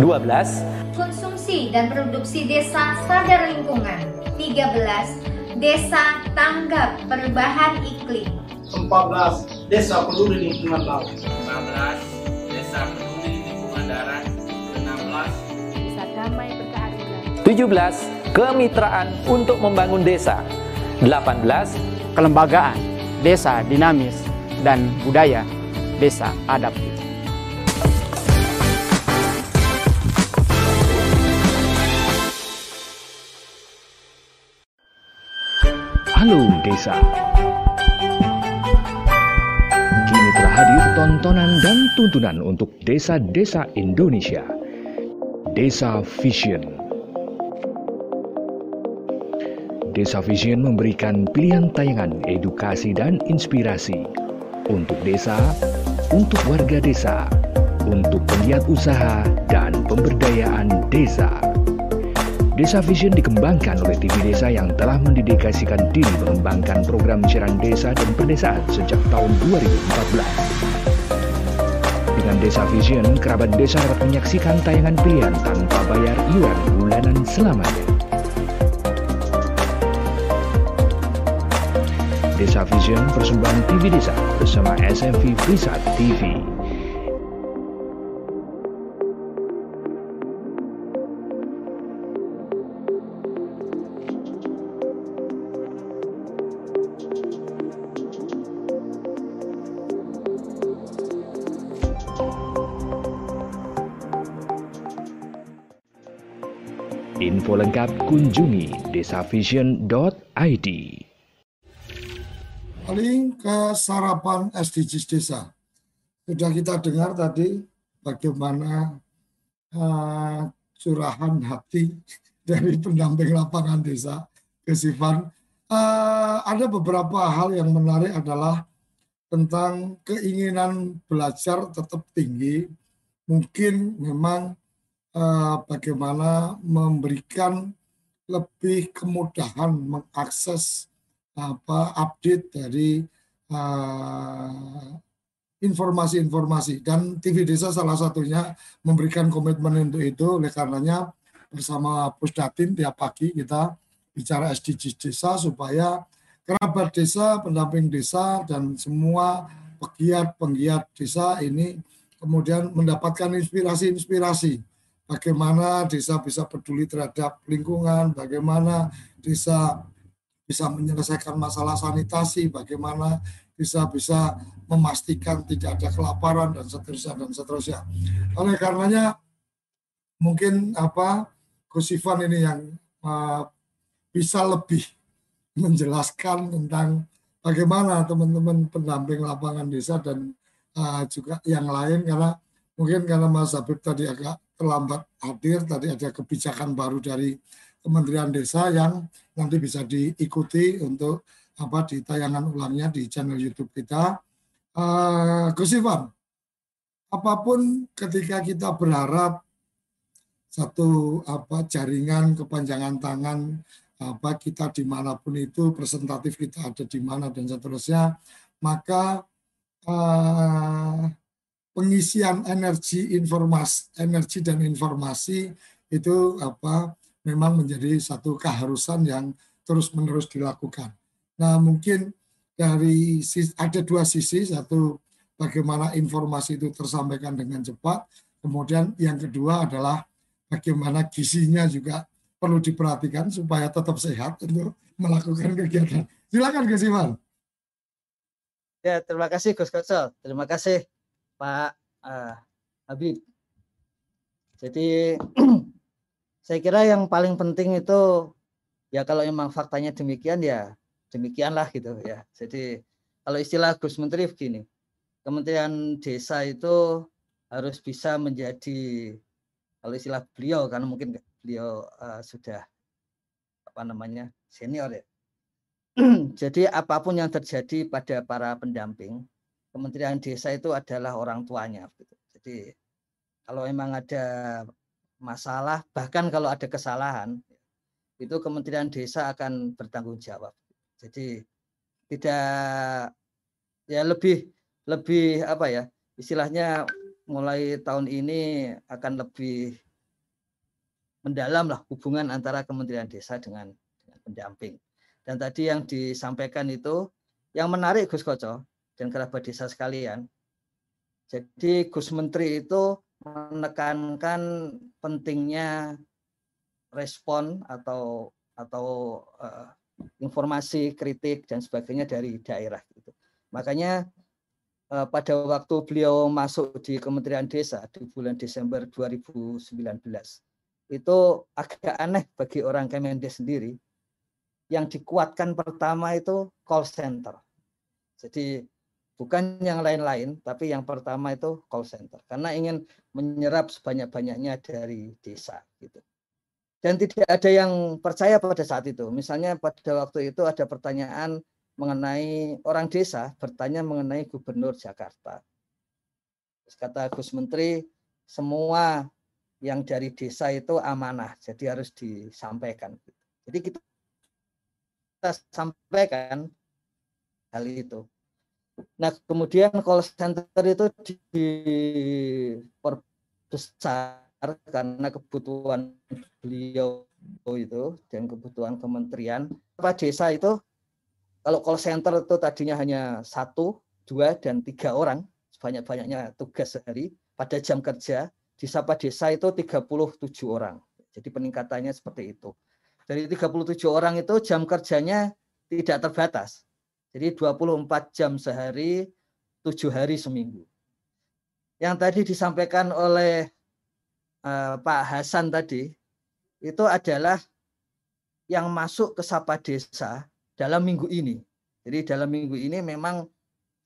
Dua belas, konsumsi dan produksi desa sadar lingkungan. 13. Desa tanggap perubahan iklim. 14. Desa peduli lingkungan laut. 15. Desa peduli lingkungan darat. 16. Desa damai berkeadilan. 17. Kemitraan untuk membangun desa. 18. Kelembagaan, desa dinamis, dan budaya, desa adaptif. Halo Desa. Kini telah hadir tontonan dan tuntunan untuk desa-desa Indonesia. Desa Vision. Desa Vision memberikan pilihan tayangan edukasi dan inspirasi untuk desa, untuk warga desa, untuk penggiat usaha dan pemberdayaan desa. Desa Vision dikembangkan oleh TV Desa yang telah mendedikasikan diri mengembangkan program siaran desa dan perdesaan sejak tahun 2014. Dengan Desa Vision, kerabat desa dapat menyaksikan tayangan pilihan tanpa bayar iuran bulanan selamanya. Desa Vision persembahan TV Desa bersama SMV Prisat TV. Kunjungi desavision.id. Paling ke sarapan SDGs desa. Sudah kita dengar tadi bagaimana uh, curahan hati [laughs] dari pendamping lapangan desa Kesifan. Uh, ada beberapa hal yang menarik adalah tentang keinginan belajar tetap tinggi. Mungkin memang uh, bagaimana memberikan lebih kemudahan mengakses apa update dari informasi-informasi. Uh, dan TV Desa salah satunya memberikan komitmen untuk itu. Oleh karenanya bersama Pusdatin tiap pagi kita bicara SDGs desa supaya kerabat desa, pendamping desa dan semua pegiat-penggiat desa ini kemudian mendapatkan inspirasi-inspirasi bagaimana desa bisa peduli terhadap lingkungan, bagaimana desa bisa menyelesaikan masalah sanitasi, bagaimana bisa bisa memastikan tidak ada kelaparan dan seterusnya dan seterusnya. Oleh karenanya mungkin apa Gus Ivan ini yang uh, bisa lebih menjelaskan tentang bagaimana teman-teman pendamping lapangan desa dan uh, juga yang lain. Karena mungkin karena Mas Habib tadi agak terlambat hadir tadi ada kebijakan baru dari Kementerian Desa yang nanti bisa diikuti untuk apa di tayangan ulangnya di channel YouTube kita. Uh, Gus Ivan, apa pun ketika kita berharap satu apa jaringan kepanjangan tangan apa kita di mana pun itu presentatif kita ada di mana dan seterusnya maka uh, pengisian energi informasi energi dan informasi itu apa memang menjadi satu keharusan yang terus-menerus dilakukan. Nah, mungkin dari ada dua sisi, satu bagaimana informasi itu tersampaikan dengan cepat, kemudian yang kedua adalah bagaimana gizinya juga perlu diperhatikan supaya tetap sehat untuk melakukan kegiatan. Silakan Gus Iman. Ya, terima kasih Gus Kocel. Terima kasih Pak uh, Habib. Jadi [clears throat] saya kira yang paling penting itu ya kalau memang faktanya demikian ya demikianlah gitu ya. Jadi kalau istilah Gus Menteri begini, Kementerian Desa itu harus bisa menjadi kalau istilah beliau karena mungkin beliau uh, sudah apa namanya senior ya. [clears throat] Jadi apa pun yang terjadi pada para pendamping, Kementerian Desa itu adalah orang tuanya. Gitu. Jadi kalau memang ada masalah, bahkan kalau ada kesalahan, itu Kementerian Desa akan bertanggung jawab. Jadi tidak ya lebih lebih apa ya istilahnya mulai tahun ini akan lebih mendalam lah hubungan antara Kementerian Desa dengan, dengan pendamping. Dan tadi yang disampaikan itu yang menarik Gus Koco dan kerabat desa sekalian. Jadi Gus Menteri itu menekankan pentingnya respon atau atau uh, informasi kritik dan sebagainya dari daerah gitu. Makanya uh, pada waktu beliau masuk di Kementerian Desa di bulan Desember 2019 itu agak aneh bagi orang Kemendes sendiri. Yang dikuatkan pertama itu call center. Jadi bukan yang lain-lain, tapi yang pertama itu call center. Karena ingin menyerap sebanyak-banyaknya dari desa. gitu. Dan tidak ada yang percaya pada saat itu. Misalnya pada waktu itu ada pertanyaan mengenai orang desa, bertanya mengenai gubernur Jakarta. Kata Gus Menteri, semua yang dari desa itu amanah, jadi harus disampaikan. Jadi kita, kita sampaikan hal itu. Nah kemudian call center itu diperbesar karena kebutuhan beliau itu dan kebutuhan kementerian. Apa desa itu kalau call center itu tadinya hanya satu, dua, dan tiga orang, sebanyak-banyaknya tugas sehari pada jam kerja, di Sapa Desa itu 37 orang. Jadi peningkatannya seperti itu. Dari 37 orang itu jam kerjanya tidak terbatas. Jadi 24 jam sehari, 7 hari seminggu. Yang tadi disampaikan oleh uh, Pak Hasan tadi, itu adalah yang masuk ke Sapa Desa dalam minggu ini. Jadi dalam minggu ini memang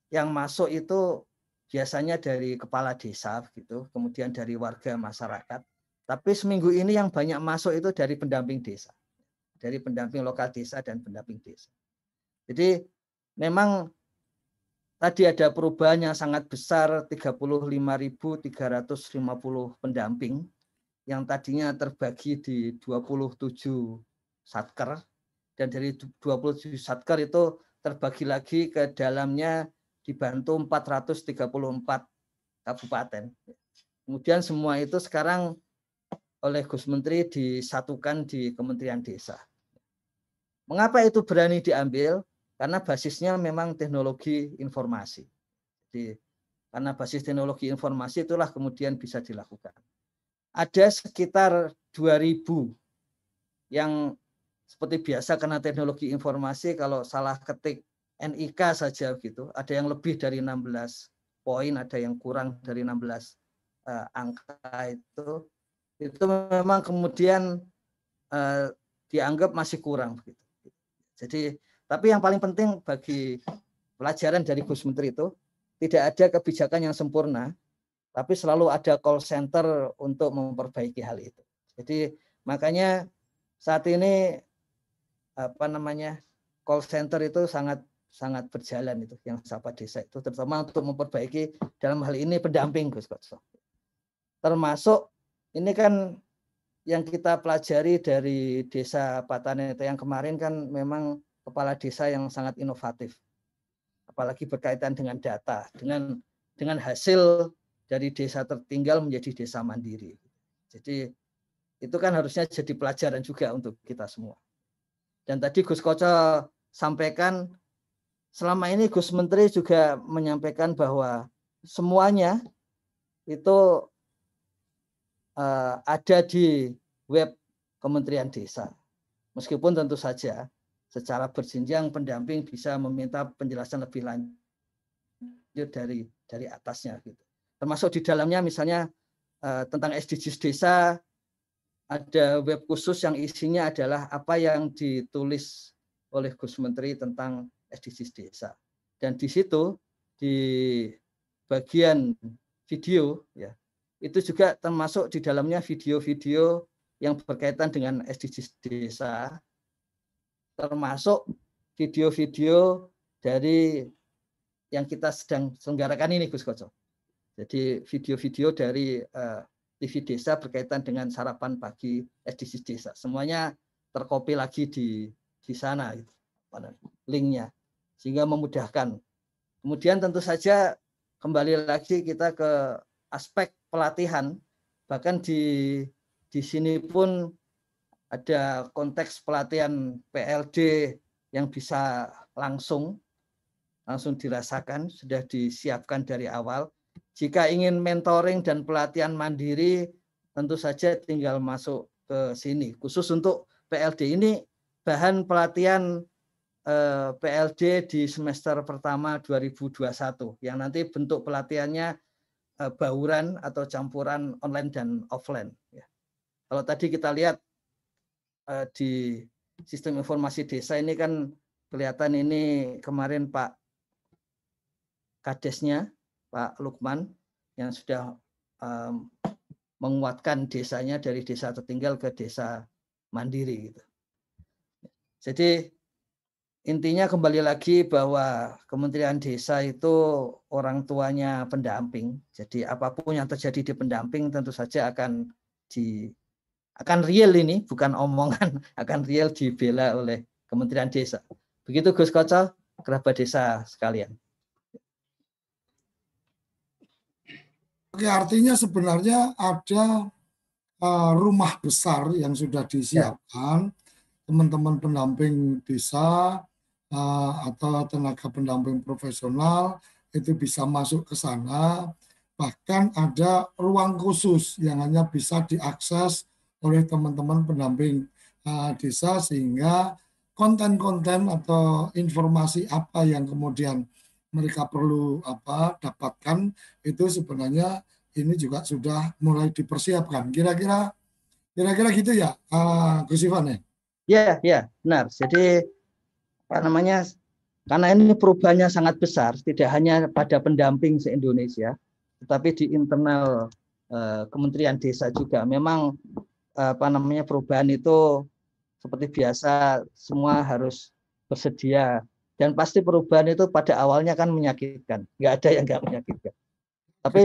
yang masuk itu biasanya dari kepala desa gitu, kemudian dari warga masyarakat. Tapi seminggu ini yang banyak masuk itu dari pendamping desa, dari pendamping lokal desa dan pendamping desa. Jadi memang tadi ada perubahan yang sangat besar 35.350 pendamping yang tadinya terbagi di 27 satker dan dari 27 satker itu terbagi lagi ke dalamnya dibantu 434 kabupaten. Kemudian semua itu sekarang oleh Gus Menteri disatukan di Kementerian Desa. Mengapa itu berani diambil? Karena basisnya memang teknologi informasi. Jadi karena basis teknologi informasi itulah kemudian bisa dilakukan. Ada sekitar 2000 yang seperti biasa karena teknologi informasi kalau salah ketik NIK saja gitu. Ada yang lebih dari 16 poin, ada yang kurang dari 16 uh, eh, angka itu. Itu memang kemudian uh, dianggap masih kurang begitu. Jadi tapi yang paling penting bagi pelajaran dari Gus Menteri itu tidak ada kebijakan yang sempurna, tapi selalu ada call center untuk memperbaiki hal itu. Jadi makanya saat ini apa namanya call center itu sangat sangat berjalan itu yang sapa desa itu terutama untuk memperbaiki dalam hal ini pendamping Gus Kotso. Termasuk ini kan yang kita pelajari dari desa Patanete yang kemarin kan memang kepala desa yang sangat inovatif. apalagi berkaitan dengan data, dengan dengan hasil dari desa tertinggal menjadi desa mandiri. Jadi itu kan harusnya jadi pelajaran juga untuk kita semua. Dan tadi Gus Koco sampaikan selama ini Gus Menteri juga menyampaikan bahwa semuanya itu uh, ada di web Kementerian Desa. Meskipun tentu saja secara berjenjang pendamping bisa meminta penjelasan lebih lanjut dari dari atasnya gitu. Termasuk di dalamnya misalnya uh, tentang SDGs desa ada web khusus yang isinya adalah apa yang ditulis oleh Gus Menteri tentang SDGs desa. Dan di situ di bagian video ya itu juga termasuk di dalamnya video-video yang berkaitan dengan SDGs desa termasuk video-video dari yang kita sedang selenggarakan ini Gus Koco. Jadi video-video dari eh, TV desa berkaitan dengan sarapan pagi SDGs desa. Semuanya terkopi lagi di di sana gitu, linknya sehingga memudahkan. Kemudian tentu saja kembali lagi kita ke aspek pelatihan bahkan di di sini pun ada konteks pelatihan PLD yang bisa langsung langsung dirasakan sudah disiapkan dari awal. Jika ingin mentoring dan pelatihan mandiri tentu saja tinggal masuk ke sini. Khusus untuk PLD ini bahan pelatihan eh, PLD di semester pertama 2021 yang nanti bentuk pelatihannya eh, bauran atau campuran online dan offline. Ya. Kalau tadi kita lihat uh, di sistem informasi desa ini kan kelihatan ini kemarin Pak Kadesnya, Pak Lukman yang sudah menguatkan desanya dari desa tertinggal ke desa mandiri gitu. Jadi intinya kembali lagi bahwa Kementerian Desa itu orang tuanya pendamping. Jadi apa pun yang terjadi di pendamping tentu saja akan di akan real ini, bukan omongan, [laughs] akan real dibela oleh Kementerian Desa. Begitu Gus Koco, kerabat desa sekalian. Oke, artinya sebenarnya ada uh, rumah besar yang sudah disiapkan teman-teman pendamping desa uh, atau tenaga pendamping profesional itu bisa masuk ke sana. Bahkan ada ruang khusus yang hanya bisa diakses oleh teman-teman pendamping uh, desa sehingga konten-konten atau informasi apa yang kemudian mereka perlu apa dapatkan itu sebenarnya ini juga sudah mulai dipersiapkan. Kira-kira kira-kira gitu ya, uh, Gus Ivan ya? Iya, iya, benar. Jadi apa namanya? Karena ini perubahannya sangat besar, tidak hanya pada pendamping se-Indonesia, tetapi di internal uh, Kementerian Desa juga. Memang apa namanya perubahan itu seperti biasa semua harus bersedia. Dan pasti perubahan itu pada awalnya kan menyakitkan. Nggak ada yang nggak menyakitkan. Tapi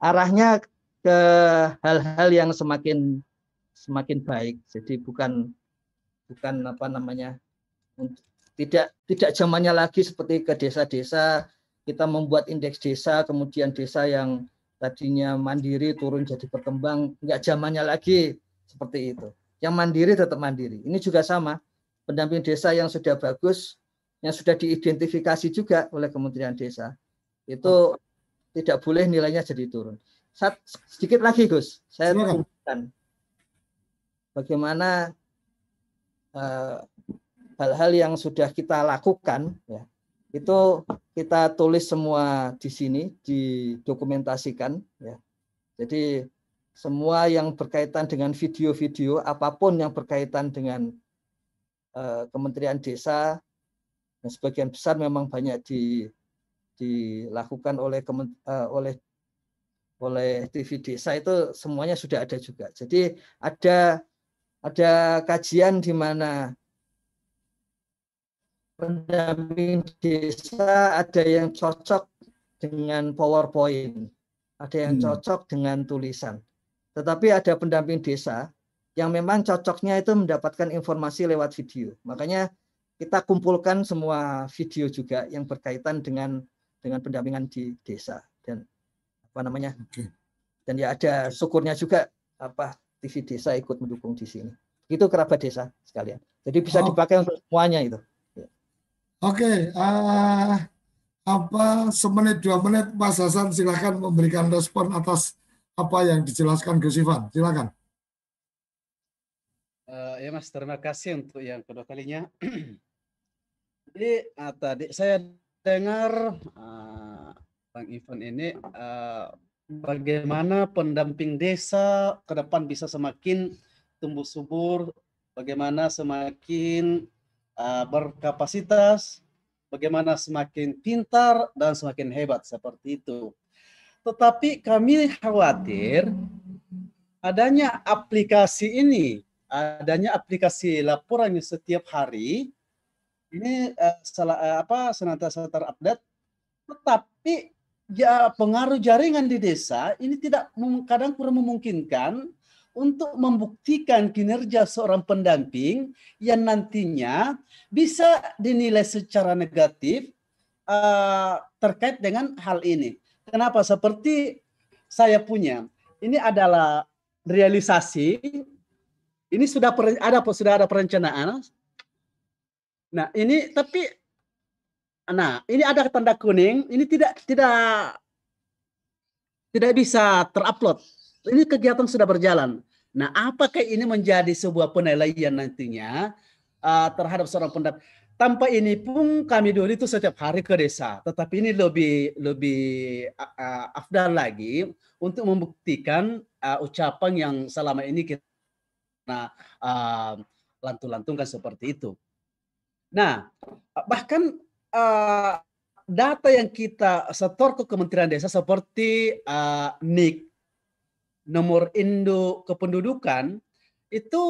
arahnya ke hal-hal yang semakin semakin baik. Jadi bukan bukan apa namanya tidak tidak zamannya lagi seperti ke desa-desa kita membuat indeks desa kemudian desa yang tadinya mandiri turun jadi berkembang. Nggak zamannya lagi seperti itu. Yang mandiri tetap mandiri. Ini juga sama. Pendamping desa yang sudah bagus, yang sudah diidentifikasi juga oleh Kementerian Desa, itu tidak boleh nilainya jadi turun. Sat, sedikit lagi Gus, saya tunjukkan bagaimana eh, hal-hal uh, yang sudah kita lakukan, ya, itu kita tulis semua di sini, didokumentasikan. Ya. Jadi semua yang berkaitan dengan video-video apa pun yang berkaitan dengan uh, Kementerian Desa dan sebagian besar memang banyak di, dilakukan oleh uh, oleh oleh TV Desa itu semuanya sudah ada juga. Jadi ada ada kajian di mana pendamping desa ada yang cocok dengan PowerPoint, ada yang hmm. cocok dengan tulisan. Tetapi ada pendamping desa yang memang cocoknya itu mendapatkan informasi lewat video. Makanya kita kumpulkan semua video juga yang berkaitan dengan dengan pendampingan di desa dan apa namanya okay. dan ya ada syukurnya juga apa TV desa ikut mendukung di sini itu kerabat desa sekalian jadi bisa Oh. dipakai untuk semuanya itu Oke, eh, apa semenit dua menit Mas Hasan silakan memberikan respon atas apa yang dijelaskan Gus Ivan. Silakan. Eh, ya Mas, terima kasih untuk yang kedua kalinya. [clears throat] Jadi ah, tadi saya dengar ah, Bang Ivan ini ah, bagaimana pendamping desa ke depan bisa semakin tumbuh subur, bagaimana semakin ah, berkapasitas, bagaimana semakin pintar dan semakin hebat seperti itu. Tetapi kami khawatir adanya aplikasi ini, adanya aplikasi laporan yang setiap hari ini eh, salah eh, apa senantiasa terupdate, tetapi ya pengaruh jaringan di desa ini tidak kadang kurang memungkinkan untuk membuktikan kinerja seorang pendamping yang nantinya bisa dinilai secara negatif eh, terkait dengan hal ini. Kenapa? Seperti saya punya, ini adalah realisasi. Ini sudah ada sudah ada perencanaan. Nah, ini tapi nah, ini ada tanda kuning, ini tidak tidak tidak bisa terupload. Ini kegiatan sudah berjalan. Nah, apakah ini menjadi sebuah penilaian nantinya uh, terhadap seorang pendamping? Tanpa ini pun kami dulu itu setiap hari ke desa, tetapi ini lebih lebih uh, afdal lagi untuk membuktikan uh, ucapan yang selama ini kita uh, lantung-lantungkan seperti itu. Nah, bahkan uh, data yang kita setor ke Kementerian Desa seperti uh, NIK, nomor induk kependudukan, itu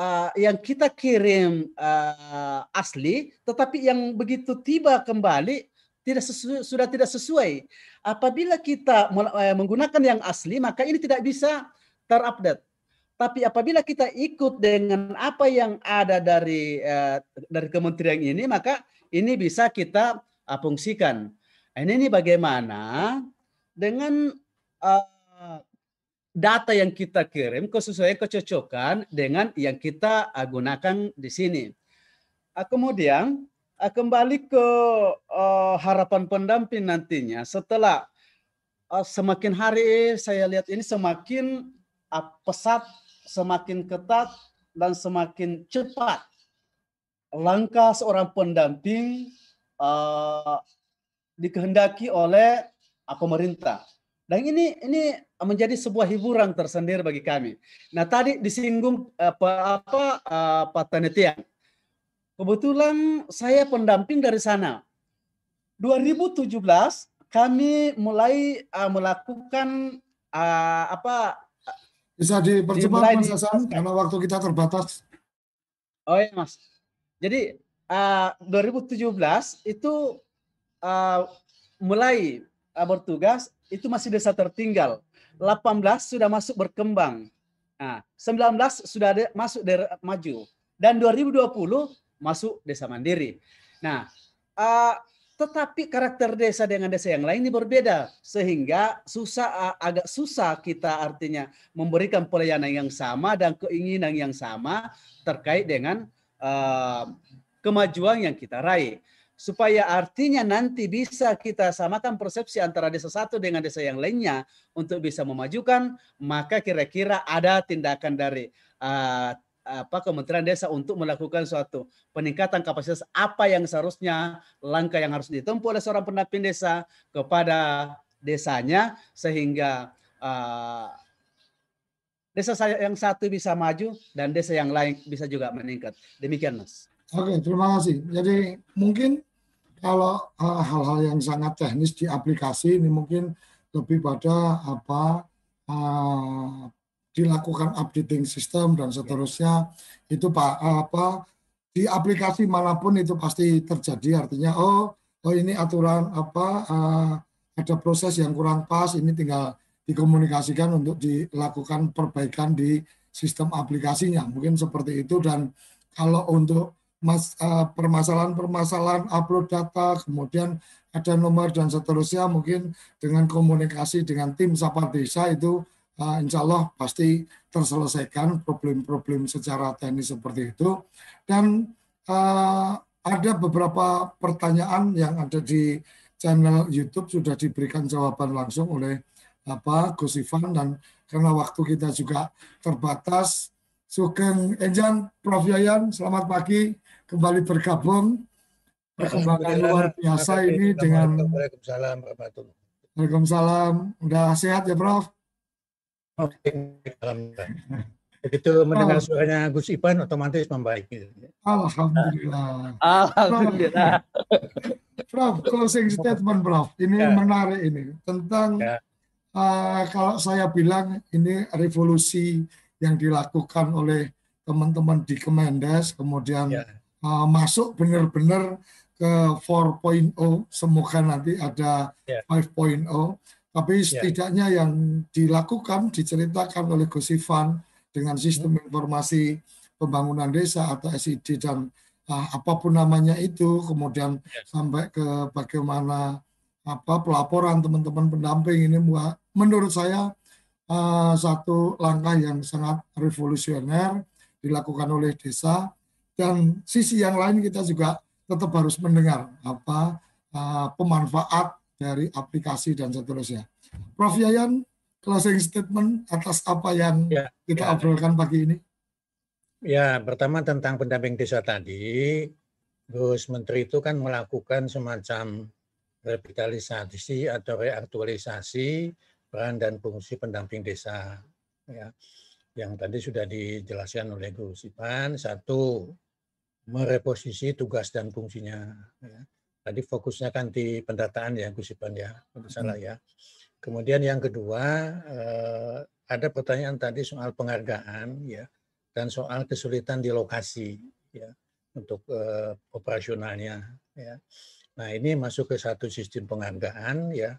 uh, yang kita kirim uh, asli, tetapi yang begitu tiba kembali tidak sesu- sudah tidak sesuai. Apabila kita eh, menggunakan yang asli, maka ini tidak bisa terupdate. Tapi apabila kita ikut dengan apa yang ada dari eh, dari kementerian ini, maka ini bisa kita uh, fungsikan. Nah, Ini, ini bagaimana dengan uh, data yang kita kirim kesesuaian kecocokan dengan yang kita gunakan di sini. Uh, kemudian uh, kembali ke uh, harapan pendamping nantinya setelah semakin hari saya lihat ini semakin pesat, semakin ketat dan semakin cepat langkah seorang pendamping dikehendaki oleh pemerintah. Dan ini ini menjadi sebuah hiburan tersendiri bagi kami. Nah tadi disinggung apa apa uh, Pak. Kebetulan saya pendamping dari sana. 2017 kami mulai uh, melakukan uh, apa Bisa dipercepat Mas Hasan karena waktu kita terbatas. Oh ya Mas. Jadi uh, 2017 itu uh, mulai bertugas itu masih desa tertinggal. 18 sudah masuk berkembang. Nah, 19 sudah ada, masuk daerah maju dan 2020 masuk desa mandiri. Nah, uh, tetapi karakter desa dengan desa yang lain ini berbeda sehingga susah uh, agak susah kita artinya memberikan pelayanan yang sama dan keinginan yang sama terkait dengan uh, kemajuan yang kita raih supaya artinya nanti bisa kita samakan persepsi antara desa satu dengan desa yang lainnya untuk bisa memajukan maka kira-kira ada tindakan dari uh, apa Kementerian Desa untuk melakukan suatu peningkatan kapasitas apa yang seharusnya langkah yang harus ditempuh oleh seorang pendamping desa kepada desanya sehingga uh, desa saya yang satu bisa maju dan desa yang lain bisa juga meningkat demikian mas. Oke, terima kasih. Jadi mungkin kalau uh, hal-hal yang sangat teknis di aplikasi ini mungkin lebih pada apa uh, dilakukan updating sistem dan seterusnya. Itu pak apa di aplikasi mana pun itu pasti terjadi. Artinya oh oh ini aturan apa uh, ada proses yang kurang pas ini tinggal dikomunikasikan untuk dilakukan perbaikan di sistem aplikasinya. Mungkin seperti itu. Dan kalau untuk mas, uh, permasalahan-permasalahan upload data, kemudian ada nomor dan seterusnya mungkin dengan komunikasi dengan tim Sapa Desa itu uh, insya Allah pasti terselesaikan problem-problem secara teknis seperti itu. Dan uh, ada beberapa pertanyaan yang ada di channel YouTube sudah diberikan jawaban langsung oleh apa Gus Ivan dan karena waktu kita juga terbatas Sugeng Enjan, Prof. Yayan, selamat pagi, kembali bergabung. Perkembangan luar biasa ini dengan Waalaikumsalam Waalaikumsalam. Udah sehat ya, Prof? Oke, Begitu mendengar suaranya Gus Ipan otomatis membaik. Alhamdulillah. Alhamdulillah. Prof, closing statement Prof. Ini ya. menarik ini tentang ya. uh, kalau saya bilang ini revolusi yang dilakukan oleh teman-teman di Kemendes, kemudian ya. Uh, masuk benar-benar ke 4.0, semoga nanti ada ya. 5.0. Tapi ya. setidaknya ya. yang dilakukan, diceritakan oleh Gus Ivan dengan sistem hmm. informasi pembangunan desa atau SID dan uh, apa pun namanya itu, kemudian ya. sampai ke bagaimana apa pelaporan teman-teman pendamping ini menurut saya uh, satu langkah yang sangat revolusioner dilakukan oleh desa dan sisi yang lain kita juga tetap harus mendengar apa uh, pemanfaat dari aplikasi dan seterusnya. Prof Yayan, closing statement atas apa yang ya, kita ya. obrolkan pagi ini. Ya, pertama tentang pendamping desa tadi, Gus Menteri itu kan melakukan semacam revitalisasi atau reaktualisasi peran dan fungsi pendamping desa ya yang tadi sudah dijelaskan oleh Guru Sipan satu mereposisi tugas dan fungsinya ya. tadi fokusnya kan di pendataan ya Gus Sipan ya salah ya. Kemudian yang kedua eh, ada pertanyaan tadi soal penghargaan ya dan soal kesulitan di lokasi ya untuk eh, operasionalnya ya. Nah ini masuk ke satu sistem penghargaan ya.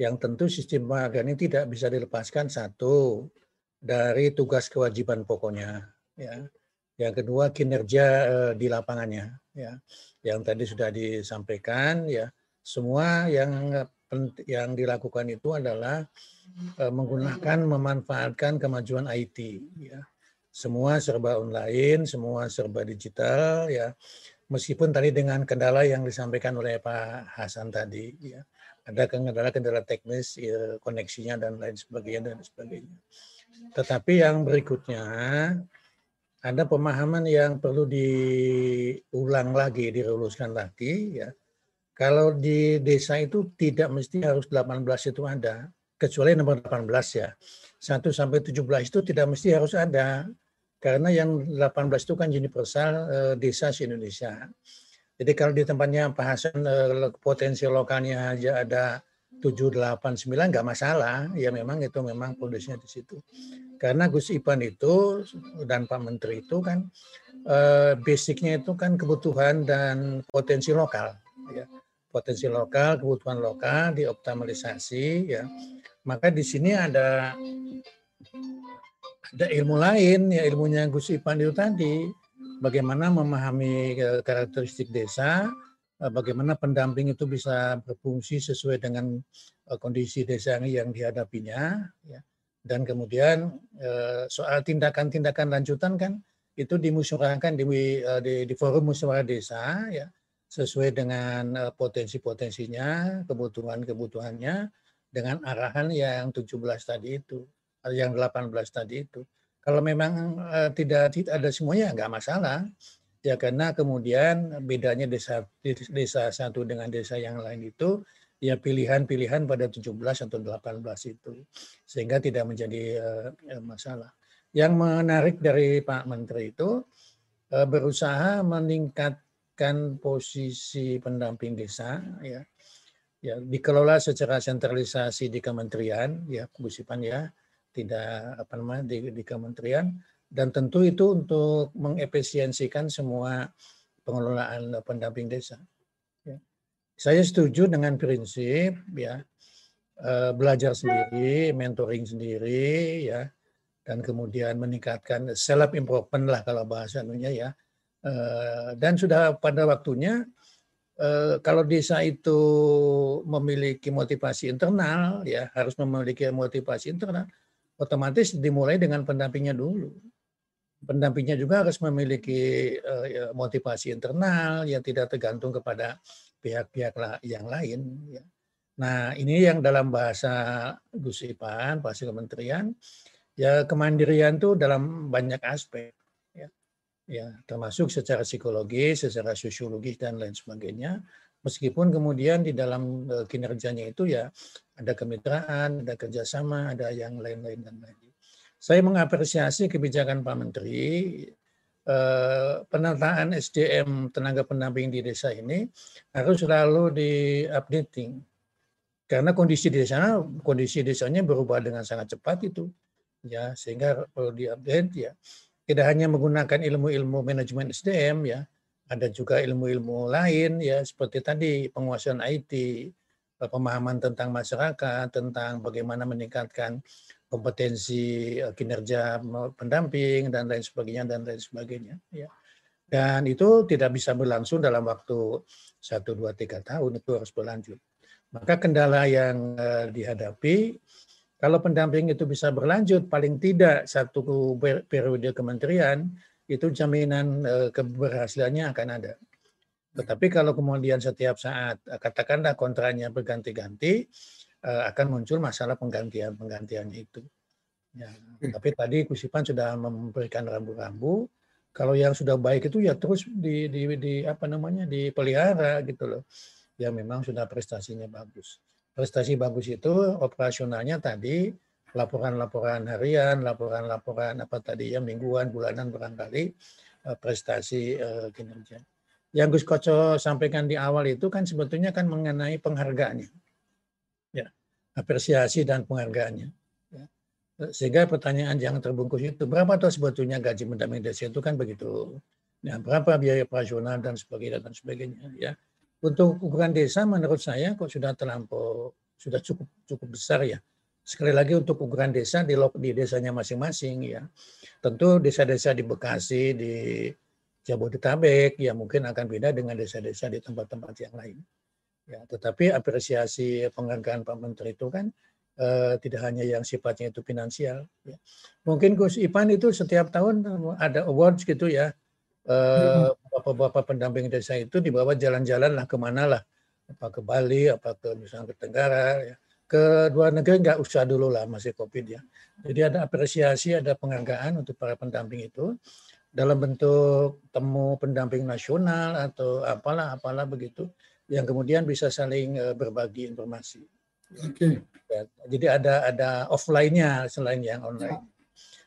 Yang tentu sistem penghargaan ini tidak bisa dilepaskan satu dari tugas kewajiban pokoknya ya yang kedua kinerja uh, di lapangannya ya. Yang tadi sudah disampaikan ya. Semua yang yang dilakukan itu adalah uh, menggunakan memanfaatkan kemajuan IT ya. Semua serba online semua serba digital ya. Meskipun tadi dengan kendala yang disampaikan oleh Pak Hasan tadi ya. Ada kendala-kendala teknis, ya, koneksinya dan lain sebagainya dan sebagainya. Tetapi yang berikutnya ada pemahaman yang perlu diulang lagi, diruluskan lagi ya. Kalau di desa itu tidak mesti harus 18 itu ada, kecuali nomor 18 ya. 1 sampai 17 itu tidak mesti harus ada. Karena yang 18 itu kan universal eh, desa di Indonesia. Jadi kalau di tempatnya Pak Hasan eh, potensi lokalnya aja ada 7, 8, 9 nggak masalah. Ya memang itu memang kondisinya di situ. Karena Gus Ipan itu dan Pak Menteri itu kan eh, basicnya itu kan kebutuhan dan potensi lokal. Ya. Potensi lokal, kebutuhan lokal dioptimalisasi. Ya. Maka di sini ada ada ilmu lain ya ilmunya Gus Ipan itu tadi bagaimana memahami eh, karakteristik desa, eh, bagaimana pendamping itu bisa berfungsi sesuai dengan kondisi desa yang dihadapinya, ya. Dan kemudian soal tindakan-tindakan lanjutan kan itu dimusyawarahkan di, di, di forum musyawarah desa, ya sesuai dengan potensi-potensinya, kebutuhan-kebutuhannya, dengan arahan yang 17 tadi itu, yang 18 tadi itu. Kalau memang tidak, tidak ada semuanya nggak masalah. Ya karena kemudian bedanya desa desa satu dengan desa yang lain itu ya pilihan-pilihan pada 17 atau 18 itu sehingga tidak menjadi uh, masalah. Yang menarik dari Pak Menteri itu uh, berusaha meningkatkan posisi pendamping desa ya ya dikelola secara sentralisasi di kementerian ya Busipan ya tidak apa namanya di, di kementerian dan tentu itu untuk mengefisiensikan semua pengelolaan pendamping desa. Ya. Saya setuju dengan prinsip ya. Eh, belajar sendiri, mentoring sendiri ya. Dan kemudian meningkatkan self improvement lah kalau bahasa anunya ya. Eh, dan sudah pada waktunya eh, kalau desa itu memiliki motivasi internal ya harus memiliki motivasi internal otomatis dimulai dengan pendampingnya dulu. Pendampingnya juga harus memiliki uh, motivasi internal yang tidak tergantung kepada pihak-pihak yang lain. Ya. Nah ini yang dalam bahasa Gus Ipan, bahasa Kementerian, ya kemandirian itu dalam banyak aspek, ya, ya termasuk secara psikologis, secara sosiologis dan lain sebagainya. Meskipun kemudian di dalam uh, kinerjanya itu ya ada kemitraan, ada kerjasama, ada yang lain-lain dan lain. Saya mengapresiasi kebijakan Pak Menteri penataan SDM tenaga pendamping di desa ini harus selalu di updating karena kondisi di sana kondisi desanya berubah dengan sangat cepat itu ya sehingga perlu diupdate ya. Tidak hanya menggunakan ilmu-ilmu manajemen SDM ya ada juga ilmu-ilmu lain ya seperti tadi penguasaan IT pemahaman tentang masyarakat tentang bagaimana meningkatkan kompetensi eh, kinerja pendamping dan lain sebagainya dan lain sebagainya ya. Dan itu tidak bisa berlangsung dalam waktu satu dua tiga tahun itu harus berlanjut. Maka kendala yang uh, dihadapi kalau pendamping itu bisa berlanjut paling tidak satu periode kementerian itu jaminan uh, keberhasilannya akan ada. Tetapi kalau kemudian setiap saat katakanlah kontraknya berganti-ganti akan muncul masalah penggantian penggantiannya itu. Ya, tapi tadi Kusipan sudah memberikan rambu-rambu. Kalau yang sudah baik itu ya terus di, di, di apa namanya dipelihara gitu loh. Ya memang sudah prestasinya bagus. Prestasi bagus itu operasionalnya tadi laporan-laporan harian, laporan-laporan apa tadi ya mingguan, bulanan barangkali uh, prestasi uh, kinerja. Yang Gus Koco sampaikan di awal itu kan sebetulnya kan mengenai penghargaannya apresiasi dan penghargaannya. Ya. Sehingga pertanyaan yang terbungkus itu, berapa tuh sebetulnya gaji mendamping desa itu kan begitu. Ya, berapa biaya operasional dan sebagainya dan sebagainya. Ya. Untuk ukuran desa menurut saya kok sudah terlampau, sudah cukup cukup besar ya. Sekali lagi untuk ukuran desa di, di desanya masing-masing ya. Tentu desa-desa di Bekasi, di Jabodetabek ya mungkin akan beda dengan desa-desa di tempat-tempat yang lain. Ya, tetapi apresiasi penghargaan Pak Menteri itu kan uh, tidak hanya yang sifatnya itu finansial. Ya. Mungkin Gus Ipan itu setiap tahun ada awards gitu ya. Uh, bapak-bapak pendamping desa itu dibawa jalan-jalan lah ke mana lah. Apa ke Bali, apa ke misalnya ke Tenggara. Ya. Ke luar negeri nggak usah dulu lah masih COVID ya. Jadi ada apresiasi, ada penghargaan untuk para pendamping itu dalam bentuk temu pendamping nasional atau apalah apalah begitu yang kemudian bisa saling uh, berbagi informasi. Oke. Okay. Ya, jadi ada ada offline-nya selain yang online. Ya.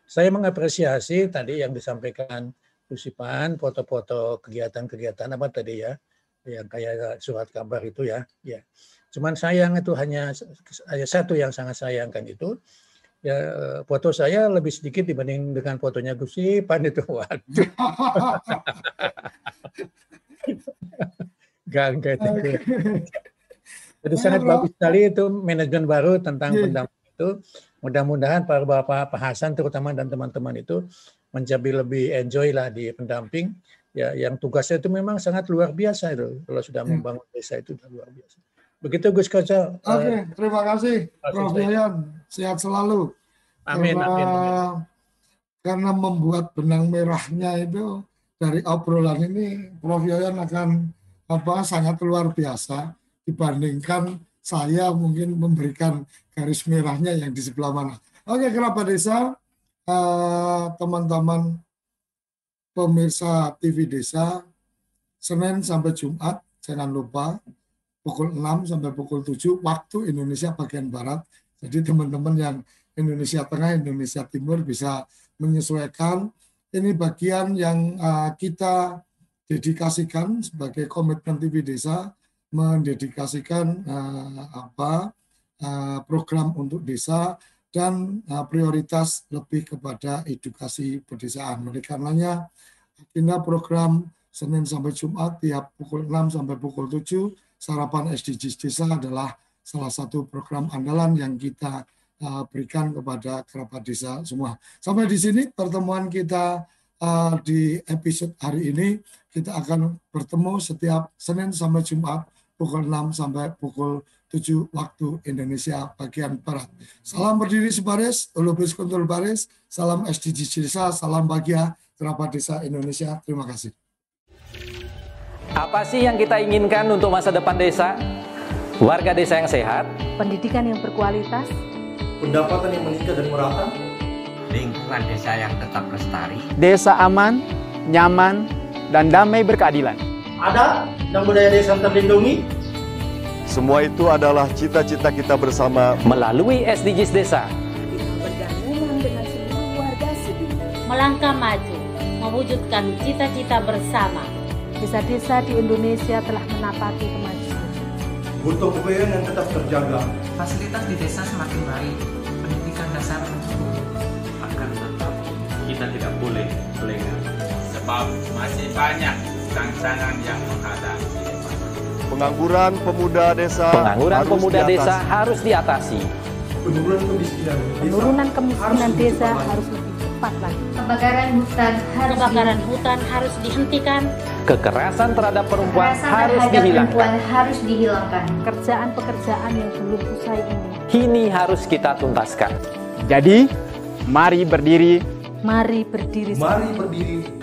Saya mengapresiasi tadi yang disampaikan Kusipan, foto-foto kegiatan-kegiatan apa tadi ya, yang kayak surat kabar itu ya, ya. Cuman sayang itu hanya hanya satu yang sangat sayangkan itu ya foto saya lebih sedikit dibanding dengan fotonya Gusipan itu. Waduh. [laughs] Enggak, enggak itu. Jadi sangat bagus sekali itu manajemen baru tentang yeah. pendamping itu. Mudah-mudahan para bapak Pak Hasan terutama dan teman-teman itu menjadi lebih enjoy lah di pendamping. Ya, yang tugasnya itu memang sangat luar biasa itu. Kalau sudah iya. membangun desa itu sudah luar biasa. Begitu Gus Kaca. Oke, okay, terima kasih Prof. Yayan. Sehat selalu. Amin, karena, amin, amin. Karena membuat benang merahnya itu dari obrolan ini Prof. Yayan akan apa sangat luar biasa dibandingkan saya mungkin memberikan garis merahnya yang di sebelah mana. Oke, kerabat desa, eh, teman-teman pemirsa TV Desa, Senin sampai Jumat, jangan lupa pukul 6 sampai pukul 7 waktu Indonesia bagian Barat. Jadi teman-teman yang Indonesia Tengah, Indonesia Timur bisa menyesuaikan. Ini bagian yang uh, kita dedikasikan sebagai komitmen TV Desa mendedikasikan uh, apa uh, program untuk desa dan uh, prioritas lebih kepada edukasi pedesaan. Oleh karenanya agenda program Senin sampai Jumat tiap pukul 6 sampai pukul 7 sarapan SDGs desa adalah salah satu program andalan yang kita uh, berikan kepada kerabat desa semua. Sampai di sini pertemuan kita uh, di episode hari ini kita akan bertemu setiap Senin sampai Jumat pukul 6 sampai pukul 7 waktu Indonesia bagian Barat. Salam berdiri sebaris, Ulubis Kuntul Baris, salam SDG Desa, salam bahagia kerabat desa Indonesia. Terima kasih. Apa sih yang kita inginkan untuk masa depan desa? Warga desa yang sehat, pendidikan yang berkualitas, pendapatan yang meningkat dan merata, lingkungan desa yang tetap lestari, desa aman, nyaman, dan damai berkeadilan. Ada dan budaya desa terlindungi. Semua itu adalah cita-cita kita bersama melalui SDGs Desa. Melangkah maju, mewujudkan cita-cita bersama. Desa-desa di Indonesia telah menapaki kemajuan. Butuh kebayaan yang tetap terjaga. Fasilitas di desa semakin baik, pendidikan dasar. Akan tetap kita tidak boleh lengah. Sebab masih banyak tantangan yang menghadapi. Pengangguran pemuda desa Pengangguran harus pemuda diatasi. desa harus diatasi. Penurunan kemiskinan desa, Penurunan kemiskinan harus desa lebih harus lebih cepat lagi. Kebakaran hutan harus Kebakaran hutan harus dihentikan. Kekerasan terhadap perempuan Kekerasan harus terhadap dihilangkan. perempuan harus dihilangkan. Pekerjaan-pekerjaan yang belum usai ini. Kini harus kita tuntaskan. Jadi, mari berdiri, Mari berdiri. Mari berdiri.